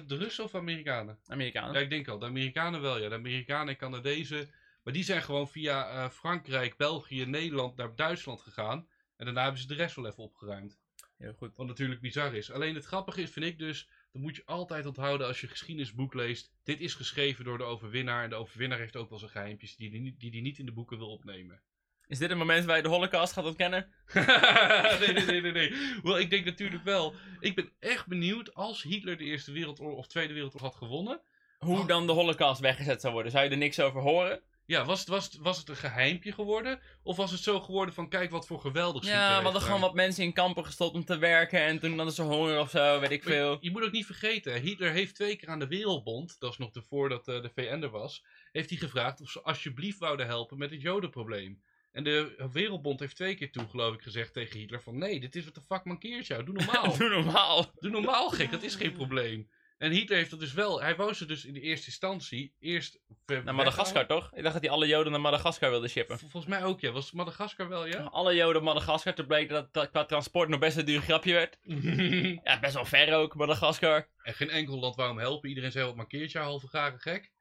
de Russen of Amerikanen? Amerikanen. Ja, ik denk al, de Amerikanen wel, ja. De Amerikanen en Canadezen, maar die zijn gewoon via eh, Frankrijk, België, Nederland naar Duitsland gegaan. En daarna hebben ze de rest wel even opgeruimd. Heel goed. Wat natuurlijk bizar is. Alleen het grappige is, vind ik dus, dat moet je altijd onthouden als je geschiedenisboek leest. Dit is geschreven door de overwinnaar. En de overwinnaar heeft ook wel zijn geheimpjes die hij niet, die die niet in de boeken wil opnemen. Is dit een moment waar je de holocaust gaat ontkennen? nee, nee, nee, nee, nee. Wel, ik denk natuurlijk wel. Ik ben echt benieuwd als Hitler de Eerste Wereldoorlog of Tweede Wereldoorlog had gewonnen. Hoe dan de holocaust weggezet zou worden? Zou je er niks over horen? Ja, was het, was, het, was het een geheimpje geworden? Of was het zo geworden van kijk wat voor geweldig Ja, we hadden gewoon wat mensen in kampen gestopt om te werken en toen hadden ze honger of zo, weet ik veel. Je moet ook niet vergeten, Hitler heeft twee keer aan de Wereldbond, dat is nog de voordat eh, de VN er was, heeft hij gevraagd of ze alsjeblieft wouden helpen met het Jodenprobleem. En de Wereldbond heeft twee keer toe, geloof ik, gezegd tegen Hitler van nee, dit is wat de fuck mankeert jou, doe normaal. Doe normaal. doe normaal gek, dat is geen probleem. En Hitler heeft dat dus wel, hij wou ze dus in de eerste instantie eerst... Naar Madagaskar toch? Ik dacht dat hij alle Joden naar Madagaskar wilde shippen. Vol- Volgens mij ook, ja. Was Madagaskar wel, ja? Alle Joden Madagaskar, toen bleek dat dat qua transport nog best een duur grapje werd. Ja, best wel ver ook, Madagaskar. En geen enkel land wou hem helpen. Iedereen zei, wat markeert jou, halve garen gek.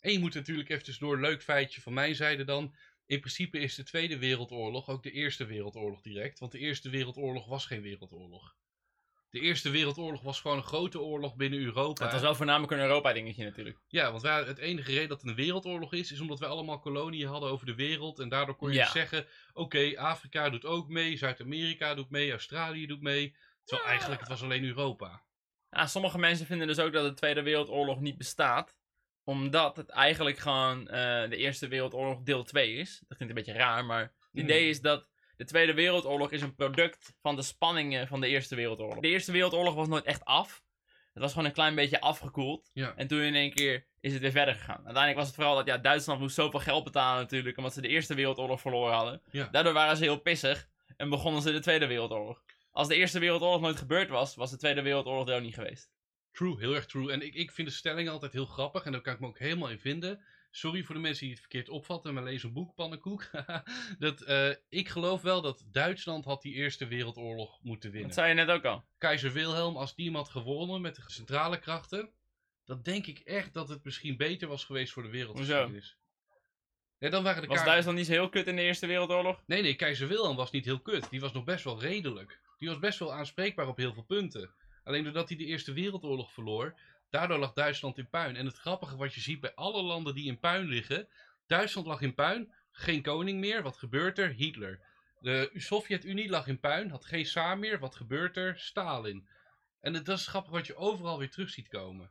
En je moet natuurlijk even door leuk feitje van mijn zijde dan. In principe is de Tweede Wereldoorlog ook de Eerste Wereldoorlog direct. Want de Eerste Wereldoorlog was geen wereldoorlog. De Eerste Wereldoorlog was gewoon een grote oorlog binnen Europa. Het was wel voornamelijk een Europa dingetje natuurlijk. Ja, want wij, het enige reden dat het een wereldoorlog is, is omdat we allemaal koloniën hadden over de wereld. En daardoor kon je Ja. dus zeggen, oké, Afrika doet ook mee, Zuid-Amerika doet mee, Australië doet mee. Terwijl eigenlijk het was alleen Europa. Ja, sommige mensen vinden dus ook dat de Tweede Wereldoorlog niet bestaat. Omdat het eigenlijk gewoon eh, de Eerste Wereldoorlog deel 2 is. Dat klinkt een beetje raar, maar het Hmm. idee is dat de Tweede Wereldoorlog is een product van de spanningen van de Eerste Wereldoorlog. De Eerste Wereldoorlog was nooit echt af. Het was gewoon een klein beetje afgekoeld. Ja. En toen in één keer is het weer verder gegaan. Uiteindelijk was het vooral dat ja, Duitsland moest zoveel geld betalen natuurlijk, omdat ze de Eerste Wereldoorlog verloren hadden. Ja. Daardoor waren ze heel pissig en begonnen ze de Tweede Wereldoorlog. Als de Eerste Wereldoorlog nooit gebeurd was, was de Tweede Wereldoorlog er ook niet geweest. True, heel erg true. En ik, ik vind de stelling altijd heel grappig en daar kan ik me ook helemaal in vinden. Sorry voor de mensen die het verkeerd opvatten, maar lees een boek, pannenkoek. dat, eh, ik geloof wel dat Duitsland had die Eerste Wereldoorlog moeten winnen. Dat zei je net ook al. Keizer Wilhelm, als die hem had gewonnen met de centrale krachten, dan denk ik echt dat het misschien beter was geweest voor de wereldgeschiedenis. Ja, dan waren de Was Duitsland niet heel kut in de Eerste Wereldoorlog? Nee, nee, keizer Wilhelm was niet heel kut. Die was nog best wel redelijk. Die was best wel aanspreekbaar op heel veel punten. Alleen doordat hij de Eerste Wereldoorlog verloor, daardoor lag Duitsland in puin. En het grappige wat je ziet bij alle landen die in puin liggen, Duitsland lag in puin, geen koning meer, wat gebeurt er? Hitler. De Sovjet-Unie lag in puin, had geen Saar meer, wat gebeurt er? Stalin. En het, dat is grappig wat je overal weer terug ziet komen.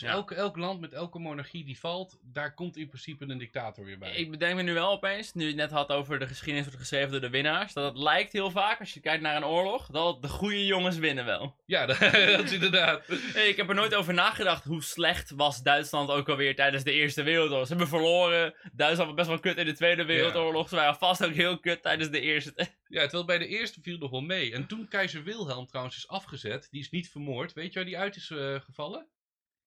Dus Ja. elk, elk land met elke monarchie die valt, daar komt in principe een dictator weer bij. Ik bedenk me nu wel opeens, nu je het net had over de geschiedenis wordt geschreven door de winnaars, dat het lijkt heel vaak, als je kijkt naar een oorlog, dat de goede jongens winnen wel. Ja, dat, dat is inderdaad. Hey, ik heb er nooit over nagedacht hoe slecht was Duitsland ook alweer tijdens de Eerste Wereldoorlog. Ze hebben verloren, Duitsland was best wel kut in de Tweede Wereldoorlog, ze waren vast ook heel kut tijdens de Eerste. Ja, terwijl bij de eerste viel nog wel mee. En toen keizer Wilhelm trouwens is afgezet, die is niet vermoord. Weet je waar die uit is eh, gevallen?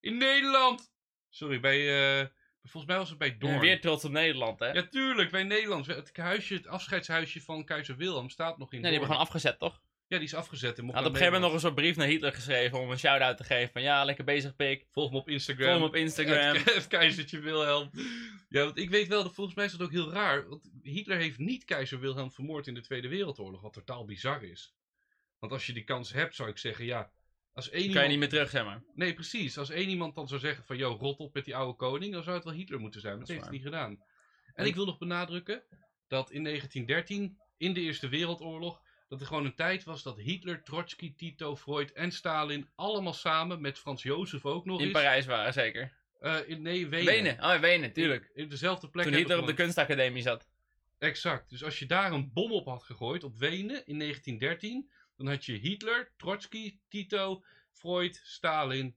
In Nederland! Sorry, bij, eh, Volgens mij was het bij Doorn. weer trots op Nederland, hè? Ja, tuurlijk, bij Nederland. Het, huisje, het afscheidshuisje van keizer Wilhelm staat nog in nee, die hebben gewoon afgezet, toch? Ja, die is afgezet. En mocht had op een gegeven moment nog een soort brief naar Hitler geschreven om een shout-out te geven. Van ja, lekker bezig, pik. Volg me op Instagram. Volg me op Instagram. Het keizertje Wilhelm. Ja, want ik weet wel, dat volgens mij is dat ook heel raar. Want Hitler heeft niet keizer Wilhelm vermoord in de Tweede Wereldoorlog. Wat totaal bizar is. Want als je die kans hebt, zou ik zeggen, ja... Als één Dan kan je niet meer terug, zeg maar. Nee, precies. Als één iemand dan zou zeggen van, yo, rot op met die oude koning, dan zou het wel Hitler moeten zijn. Maar dat, heeft hij niet gedaan. En ik wil nog benadrukken dat in 1913, in de Eerste Wereldoorlog, dat er gewoon een tijd was dat Hitler, Trotsky, Tito, Freud en Stalin allemaal samen, met Frans Jozef ook nog In. Parijs waren, zeker. eh, in, nee, Wenen. Wenen. Oh, Wenen, tuurlijk. In, in dezelfde plek Toen Hitler op de kunstacademie zat. Exact. Dus als je daar een bom op had gegooid, op Wenen, in 1913, dan had je Hitler, Trotsky, Tito, Freud, Stalin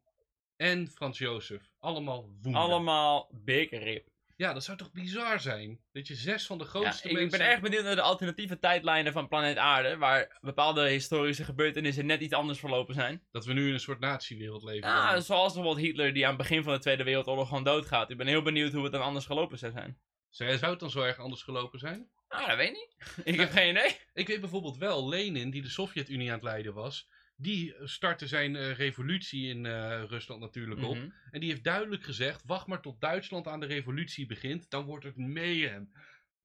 en Frans Jozef. Allemaal woenden. Allemaal bekerrip. Ja, dat zou toch bizar zijn? Dat je zes van de Ja, grootste ik, ik mensen... ben erg benieuwd naar de alternatieve tijdlijnen van planeet Aarde. Waar bepaalde historische gebeurtenissen net iets anders verlopen zijn. Dat we nu in een soort natiewereld leven. Ja, zoals bijvoorbeeld Hitler die aan het begin van de Tweede Wereldoorlog gewoon doodgaat. Ik ben heel benieuwd hoe het dan anders gelopen zou zijn. Zou het dan zo erg anders gelopen zijn? Ah, dat weet ik niet. ik heb geen idee. Ik weet bijvoorbeeld wel, Lenin, die de Sovjet-Unie aan het leiden was... Die startte zijn eh, revolutie in eh, Rusland natuurlijk op. Mhm. En die heeft duidelijk gezegd: wacht maar tot Duitsland aan de revolutie begint, dan wordt het mayhem.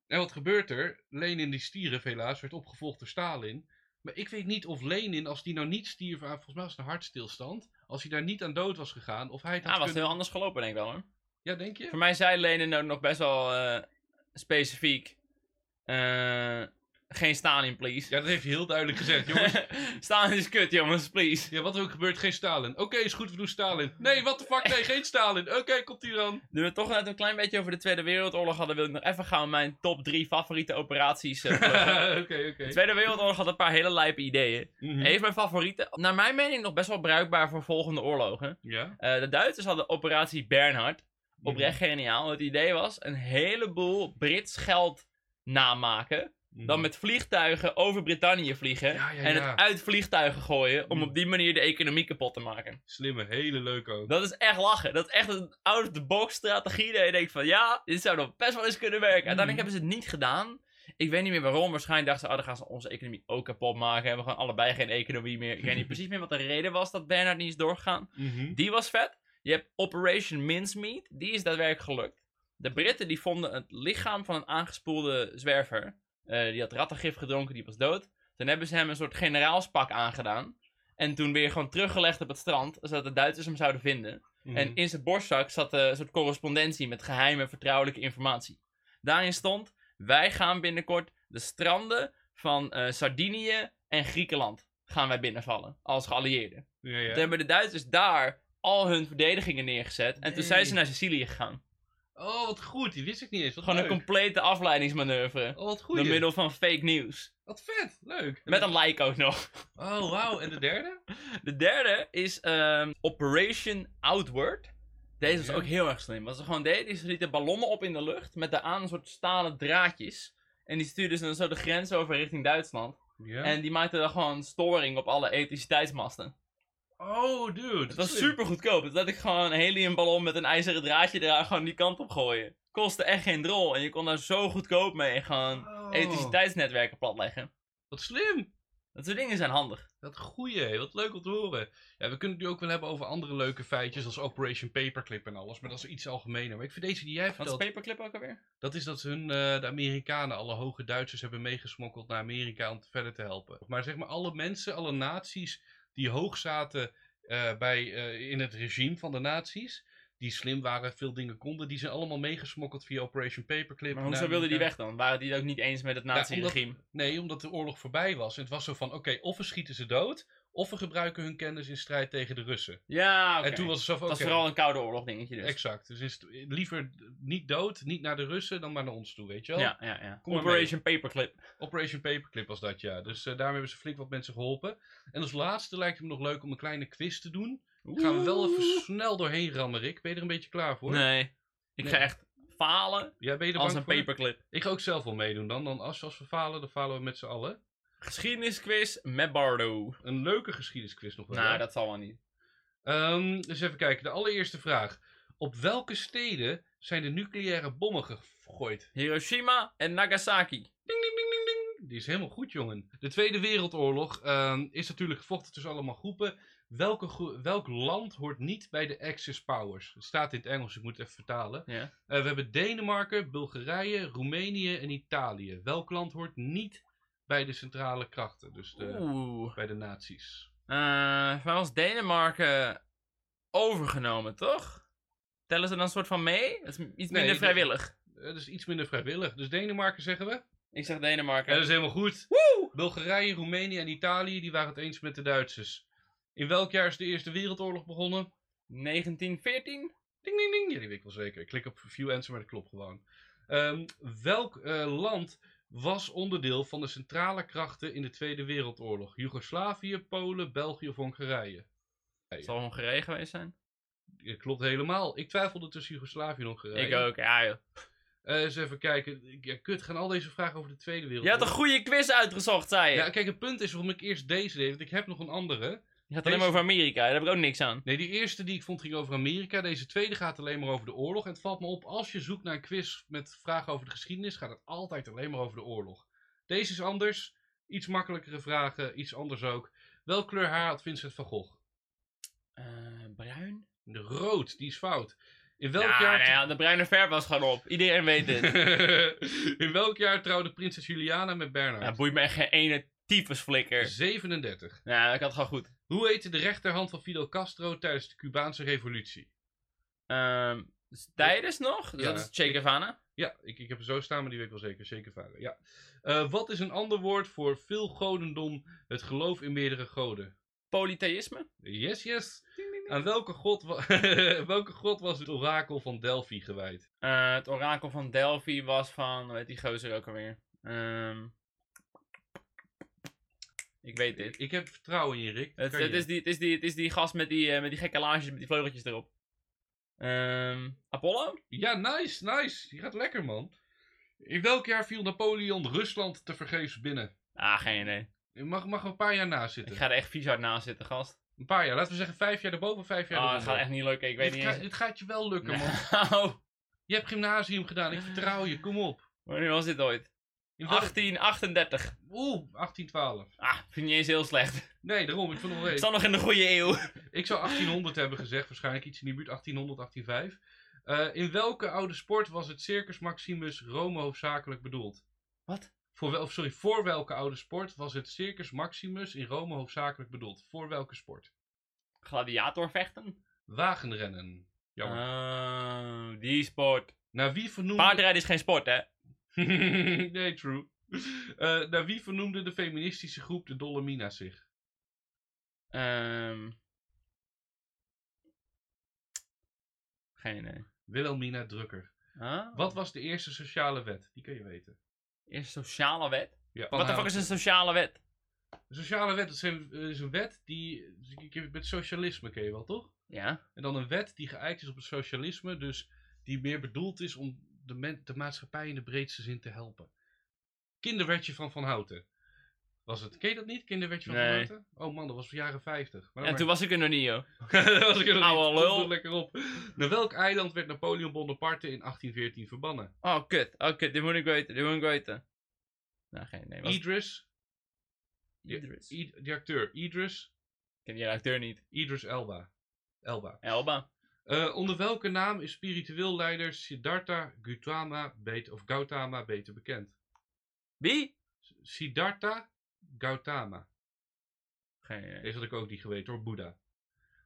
En wat gebeurt er? Lenin die stierf helaas, werd opgevolgd door Stalin. Maar ik weet niet of Lenin, als die nou niet stierf aan, volgens mij was het een hartstilstand, als hij daar niet aan dood was gegaan, of hij het had Ah, was het kunnen... heel anders gelopen denk ik wel hoor. Ja, denk je? Voor mij zei Lenin ook nog best wel eh, specifiek. Eh, geen Stalin, please. Ja, dat heeft hij heel duidelijk gezegd. Jongens, Stalin is kut, jongens, please. ja, wat er ook gebeurt, geen Stalin. Oké, is goed, we doen Stalin. Nee, what the fuck, nee, geen Stalin. Oké, komt hij dan. Nu we het toch net een klein beetje over de Tweede Wereldoorlog hadden, wil ik nog even gaan mijn top 3 favoriete operaties eh. Oké, oké. De Tweede Wereldoorlog had een paar hele lijpe ideeën. Mhm. Even mijn favoriete. Naar mijn mening nog best wel bruikbaar voor volgende oorlogen. Ja. Eh, de Duitsers hadden operatie Bernhard. Oprecht geniaal. Het idee was een heleboel Brits geld namaken. Dan met vliegtuigen over Brittannië vliegen. Mhm. Ja, ja, en het uit vliegtuigen gooien. Om Mhm. op die manier de economie kapot te maken. Slimme, hele leuk ook. Dat is echt lachen. Dat is echt een out-of-the-box strategie. Dat je denkt van ja, dit zou nog best wel eens kunnen werken. Uiteindelijk Mhm. hebben ze het niet gedaan. Ik weet niet meer waarom. Waarschijnlijk dachten ze, oh, dan gaan ze onze economie ook kapot maken. Hebben we gewoon allebei geen economie meer. Ik weet niet precies meer wat de reden was dat Bernard niet is doorgegaan. Mhm. Die was vet. Je hebt Operation Mincemeat. Die is daadwerkelijk gelukt. De Britten die vonden het lichaam van een aangespoelde zwerver. eh, die had rattengif gedronken, die was dood. Toen hebben ze hem een soort generaalspak aangedaan. En toen weer gewoon teruggelegd op het strand. Zodat de Duitsers hem zouden vinden. Mhm. En in zijn borstzak zat eh, een soort correspondentie met geheime vertrouwelijke informatie. Daarin stond: Wij gaan binnenkort de stranden van eh, Sardinië en Griekenland gaan wij binnenvallen. Als geallieerden. Ja, ja. Toen hebben de Duitsers daar al hun verdedigingen neergezet. En toen zijn ze naar Sicilië gegaan. Oh, wat goed. Die wist ik niet eens. Wat Gewoon leuk. een complete afleidingsmanoeuvre. Oh, wat goed. Door middel van fake nieuws. Wat vet. Leuk. Met een like ook nog. Oh, wauw. En de derde? De derde is ehm, Operation Outward. Deze was Ja. ook heel erg slim. Wat ze gewoon deden, is ze lieten ballonnen op in de lucht met daaraan een soort stalen draadjes. En die stuurden ze dan zo de grens over richting Duitsland. Ja. En die maakten dan gewoon storing op alle elektriciteitsmasten. Oh, dude. Het was super goedkoop. Dus dat ik gewoon een heliumballon met een ijzeren draadje eraan gewoon die kant op gooien. Kostte echt geen drol. En je kon daar zo goedkoop mee gewoon Oh, elektriciteitsnetwerken platleggen. Wat slim. Dat soort dingen zijn handig. Wat goeie. Wat leuk om te horen. Ja, we kunnen het nu ook wel hebben over andere leuke feitjes. Als Operation Paperclip en alles. Maar dat is iets algemener. Maar ik vind deze die jij Wat is vertelt. paperclip ook alweer? Dat is dat hun, eh, de Amerikanen, alle hoge Duitsers hebben meegesmokkeld naar Amerika om te verder te helpen. Maar zeg maar alle mensen, alle naties die hoog zaten eh, bij, eh, in het regime van de naties, die slim waren, veel dingen konden, die zijn allemaal meegesmokkeld via Operation Paperclip. Maar hoezo wilden die weg dan? Waren die het ook niet eens met het Ja, nazi-regime? Nee, omdat de oorlog voorbij was. En het was zo van, oké, of we schieten ze dood, of we gebruiken hun kennis in strijd tegen de Russen. Ja, oké. En toen was het zo van, Dat was vooral een koude oorlog dingetje dus. exact. Dus is het liever niet dood, niet naar de Russen, dan maar naar ons toe, weet je wel? Ja, ja, ja. Kom Operation Paperclip. Operation Paperclip was dat, ja. Dus eh, daarmee hebben ze flink wat mensen geholpen. En als laatste lijkt het me nog leuk om een kleine quiz te doen. Daar gaan we wel even snel doorheen rammen, Rick. Ben je er een beetje klaar voor? Nee. Ik Nee. ga echt falen Ja, ben je er als een voor? paperclip. Ik ga ook zelf wel meedoen dan. dan als, als we falen, dan falen we met z'n allen. Geschiedenisquiz met Bardo. Een leuke geschiedenisquiz nog wel. Nou, hè? dat zal wel niet. Ehm, dus even kijken. De allereerste vraag. Op welke steden zijn de nucleaire bommen gegooid? Hiroshima en Nagasaki. Ding, ding, ding, ding, ding. Die is helemaal goed, jongen. De Tweede Wereldoorlog ehm, is natuurlijk gevochten tussen allemaal groepen. Welke gro- welk land hoort niet bij de Axis Powers? Het staat in het Engels, ik moet het even vertalen. Ja. Eh, we hebben Denemarken, Bulgarije, Roemenië en Italië. Welk land hoort niet bij de centrale krachten? Dus de, Oeh. bij de nazi's. Eh van ons Denemarken overgenomen, toch? Tellen ze dan een soort van mee? Dat is iets minder de- vrijwillig. Eh, dat is iets minder vrijwillig. Dus Denemarken zeggen we. Ik zeg Denemarken. Ja, dat is helemaal goed. Bulgarije, Roemenië en Italië die waren het eens met de Duitsers. In welk jaar is de Eerste Wereldoorlog begonnen? 1914? Ding, ding, ding. Ja, die weet ik wel zeker. Ik klik op view answer, maar dat klopt gewoon. Ehm, welk eh, land was onderdeel van de centrale krachten in de Tweede Wereldoorlog? Joegoslavië, Polen, België of Hongarije? Het zal Hongarije geweest zijn. Ja, klopt helemaal. Ik twijfelde tussen Joegoslavië en Hongarije. Ik ook, ja joh. Eh, eens even kijken. Ja, kut, gaan al deze vragen over de Tweede Je Wereldoorlog? had een goede quiz uitgezocht, zei je. Ja, kijk, het punt is waarom ik eerst deze deed, want ik heb nog een andere. Je gaat alleen maar over Amerika, daar heb ik ook niks aan. Nee, die eerste die ik vond ging over Amerika. Deze tweede gaat alleen maar over de oorlog. En het valt me op, als je zoekt naar een quiz met vragen over de geschiedenis, gaat het altijd alleen maar over de oorlog. Deze is anders. Iets makkelijkere vragen, iets anders ook. Welk kleur haar had Vincent van Gogh? Eh, bruin? De rood, die is fout. In welk, ja, jaar, nou ja, de bruine verf was gewoon op. Iedereen weet dit. In welk jaar trouwde prinses Juliana met Bernard? ja, boeit me echt geen ene tyfusflikker. 37. Ja, ik had het gewoon goed. Hoe heette de rechterhand van Fidel Castro tijdens de Cubaanse revolutie? Ehm, tijdens nog? Dus Ja. dat is Che Guevara. Ja, ik, ik heb er zo staan, maar die weet ik wel zeker. Zeker varen. Ja. Eh, wat is een ander woord voor veel godendom, het geloof in meerdere goden? Polytheïsme? Yes, yes. Aan welke god, wa- welke god was het orakel van Delphi gewijd? Eh, het orakel van Delphi was van, heet die gozer ook alweer? Ehm, ik weet dit. Ik, heb vertrouwen in je, Rick. Het, het, is die, het, is die, het is die gast met die, eh, met die gekke laarsjes, met die vleugeltjes erop. Ehm, Apollo? Ja, nice, nice. Die gaat lekker, man. In welk jaar viel Napoleon Rusland te vergeefs binnen? Ah, geen idee. Je mag, mag een paar jaar na zitten. Ik ga er echt vies hard naast zitten, gast. Een paar jaar. Laten we zeggen vijf jaar erboven, vijf jaar Ah, dat eronder. gaat echt niet lukken, ik weet dit, niet ga- eens. dit gaat je wel lukken, man. Nou, Je hebt gymnasium gedaan. Ik vertrouw je. Kom op. wanneer was dit ooit? In welk- 1838. Oeh, 1812. Ah, vind ik niet eens heel slecht. Nee, daarom. Ik vond het Ik eens. sta nog in de goede eeuw. Ik zou 1800 hebben gezegd. Waarschijnlijk iets in die buurt. 1800, 1805. Eh, in welke oude sport was het Circus Maximus Rome hoofdzakelijk bedoeld? Wat? Voor wel, of sorry, voor welke oude sport was het Circus Maximus in Rome hoofdzakelijk bedoeld? Voor welke sport? Gladiatorvechten? Wagenrennen. Jammer. Oh, die sport. Naar wie vernoemde... Paardrijden is geen sport, hè? nee, true. Eh, naar wie vernoemde de feministische groep de Dolomina's zich? Ehm geen idee. Wilhelmina Drucker. Huh? Wat was de eerste sociale wet? Die kun je weten. Een sociale wet? Ja, Wat de fuck is een sociale wet? Een sociale wet dat is een, is een wet die. ik heb- Met socialisme ken je wel, toch? Ja. En dan een wet die geëikt is op het socialisme, dus die meer bedoeld is om de, men- de maatschappij in de breedste zin te helpen. Kinderwetje van Van Houten. Was het? Ken je dat niet? Kinderwetje van Nee. Van Houten? Oh man, dat was de jaren 50. Maar En toen was ik er nog niet, joh. Daar was ik er nog Oude niet. lul. Kom er lekker op. Naar welk eiland werd Napoleon Bonaparte in 1814 verbannen? Oh, kut. Oh, kut. Dit moet ik weten. Dit moet ik weten. Nou, geen idee. Was... Idris. Idris. Ik I- die acteur. Idris. ken die acteur niet. Idris Elba. Elba. Elba. Eh, onder welke naam is spiritueel leider Siddhartha Gautama beter, of Gautama beter bekend? Wie? Siddhartha Gautama. Geen idee. Deze had ik ook niet geweten hoor, Boeddha.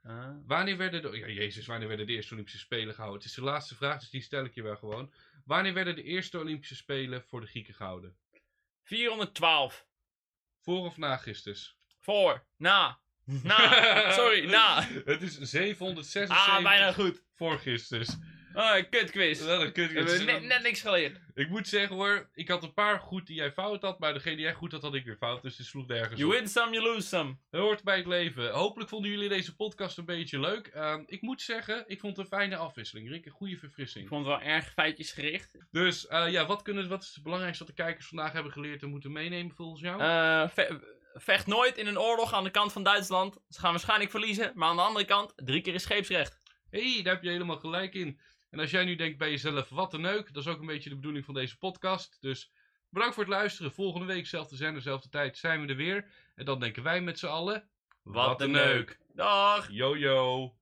Ah. Wanneer werden de, ja, Jezus, wanneer werden de eerste Olympische Spelen gehouden? Het is de laatste vraag, dus die stel ik je wel gewoon. Wanneer werden de eerste Olympische Spelen voor de Grieken gehouden? 412. Voor of na Christus? Voor. Na. Na. Sorry, na. Het is 776 Ah, bijna goed. voor Christus. Oh, kut quiz. Wel een kut We hebben net, net niks geleerd. Ik moet zeggen hoor, ik had een paar goed die jij fout had, maar degene die jij goed had, had ik weer fout. Dus het sloeg nergens You op. win some, you lose some. Dat hoort bij het leven. Hopelijk vonden jullie deze podcast een beetje leuk. Ehm, ik moet zeggen, ik vond het een fijne afwisseling. Rick, een goede Ik verfrissing. vond het wel erg feitjesgericht. Dus eh, ja, wat, kunnen, wat is het belangrijkste wat de kijkers vandaag hebben geleerd en moeten meenemen volgens jou? Eh, vecht nooit in een oorlog aan de kant van Duitsland. Ze gaan waarschijnlijk verliezen. Maar aan de andere kant, drie keer is scheepsrecht. Hé, hey, daar heb je helemaal gelijk in. En als jij nu denkt bij jezelf, wat een neuk, dat is ook een beetje de bedoeling van deze podcast. Dus bedankt voor het luisteren. Volgende week, zelfde zender, dezelfde tijd, zijn we er weer. En dan denken wij met z'n allen, Wat een neuk. Dag! Yo yo.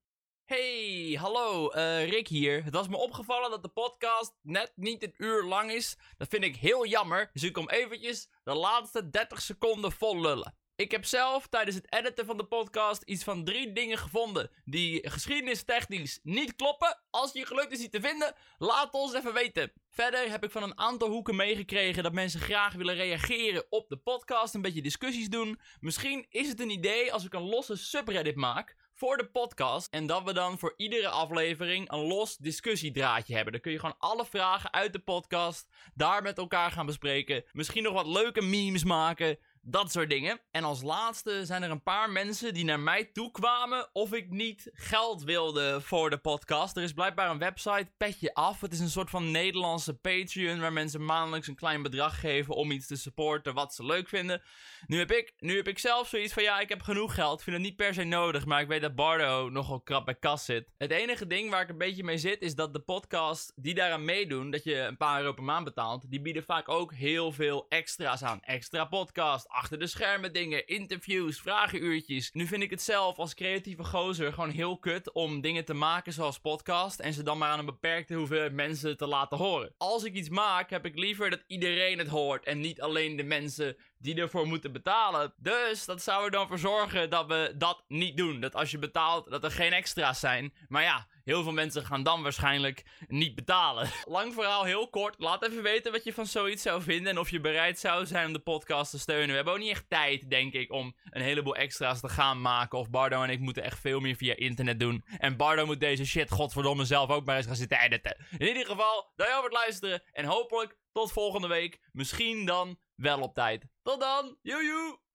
Hey, hallo, eh, Rick hier. Het was me opgevallen dat de podcast net niet een uur lang is. Dat vind ik heel jammer, dus ik kom eventjes de laatste 30 seconden vol lullen. Ik heb zelf tijdens het editen van de podcast iets van drie dingen gevonden die geschiedenistechnisch niet kloppen. Als je gelukt is die te vinden, laat ons even weten. Verder heb ik van een aantal hoeken meegekregen dat mensen graag willen reageren op de podcast, een beetje discussies doen. Misschien is het een idee als ik een losse subreddit maak voor de podcast. En dat we dan voor iedere aflevering een los discussiedraadje hebben. Dan kun je gewoon alle vragen uit de podcast daar met elkaar gaan bespreken. Misschien nog wat leuke memes maken. Dat soort dingen. En als laatste zijn er een paar mensen die naar mij toe kwamen of ik niet geld wilde voor de podcast. Er is blijkbaar een website, Petje Af. Het is een soort van Nederlandse Patreon waar mensen maandelijks een klein bedrag geven om iets te supporten wat ze leuk vinden. Nu heb ik, nu heb ik zelf zoiets van ja, ik heb genoeg geld. Ik vind het niet per se nodig, maar ik weet dat Bardo nogal krap bij kas zit. Het enige ding waar ik een beetje mee zit is dat de podcast die daaraan meedoen, dat je een paar euro per maand betaalt, die bieden vaak ook heel veel extra's aan. Extra podcast, achter de schermen dingen, interviews, vragenuurtjes. Nu vind ik het zelf als creatieve gozer gewoon heel kut om dingen te maken zoals podcast en ze dan maar aan een beperkte hoeveelheid mensen te laten horen. Als ik iets maak, heb ik liever dat iedereen het hoort en niet alleen de mensen die ervoor moeten betalen. Dus dat zou er dan voor zorgen dat we dat niet doen. Dat als je betaalt, dat er geen extra's zijn. Maar ja, heel veel mensen gaan dan waarschijnlijk niet betalen. Lang verhaal, heel kort. Laat even weten wat je van zoiets zou vinden. En of je bereid zou zijn om de podcast te steunen. We hebben ook niet echt tijd, denk ik, om een heleboel extra's te gaan maken. Of Bardo en ik moeten echt veel meer via internet doen. En Bardo moet deze shit, godverdomme, zelf ook maar eens gaan zitten editen. In ieder geval, dankjewel voor het luisteren. En hopelijk tot volgende week. Misschien dan wel op tijd. Tot dan. Joejoe.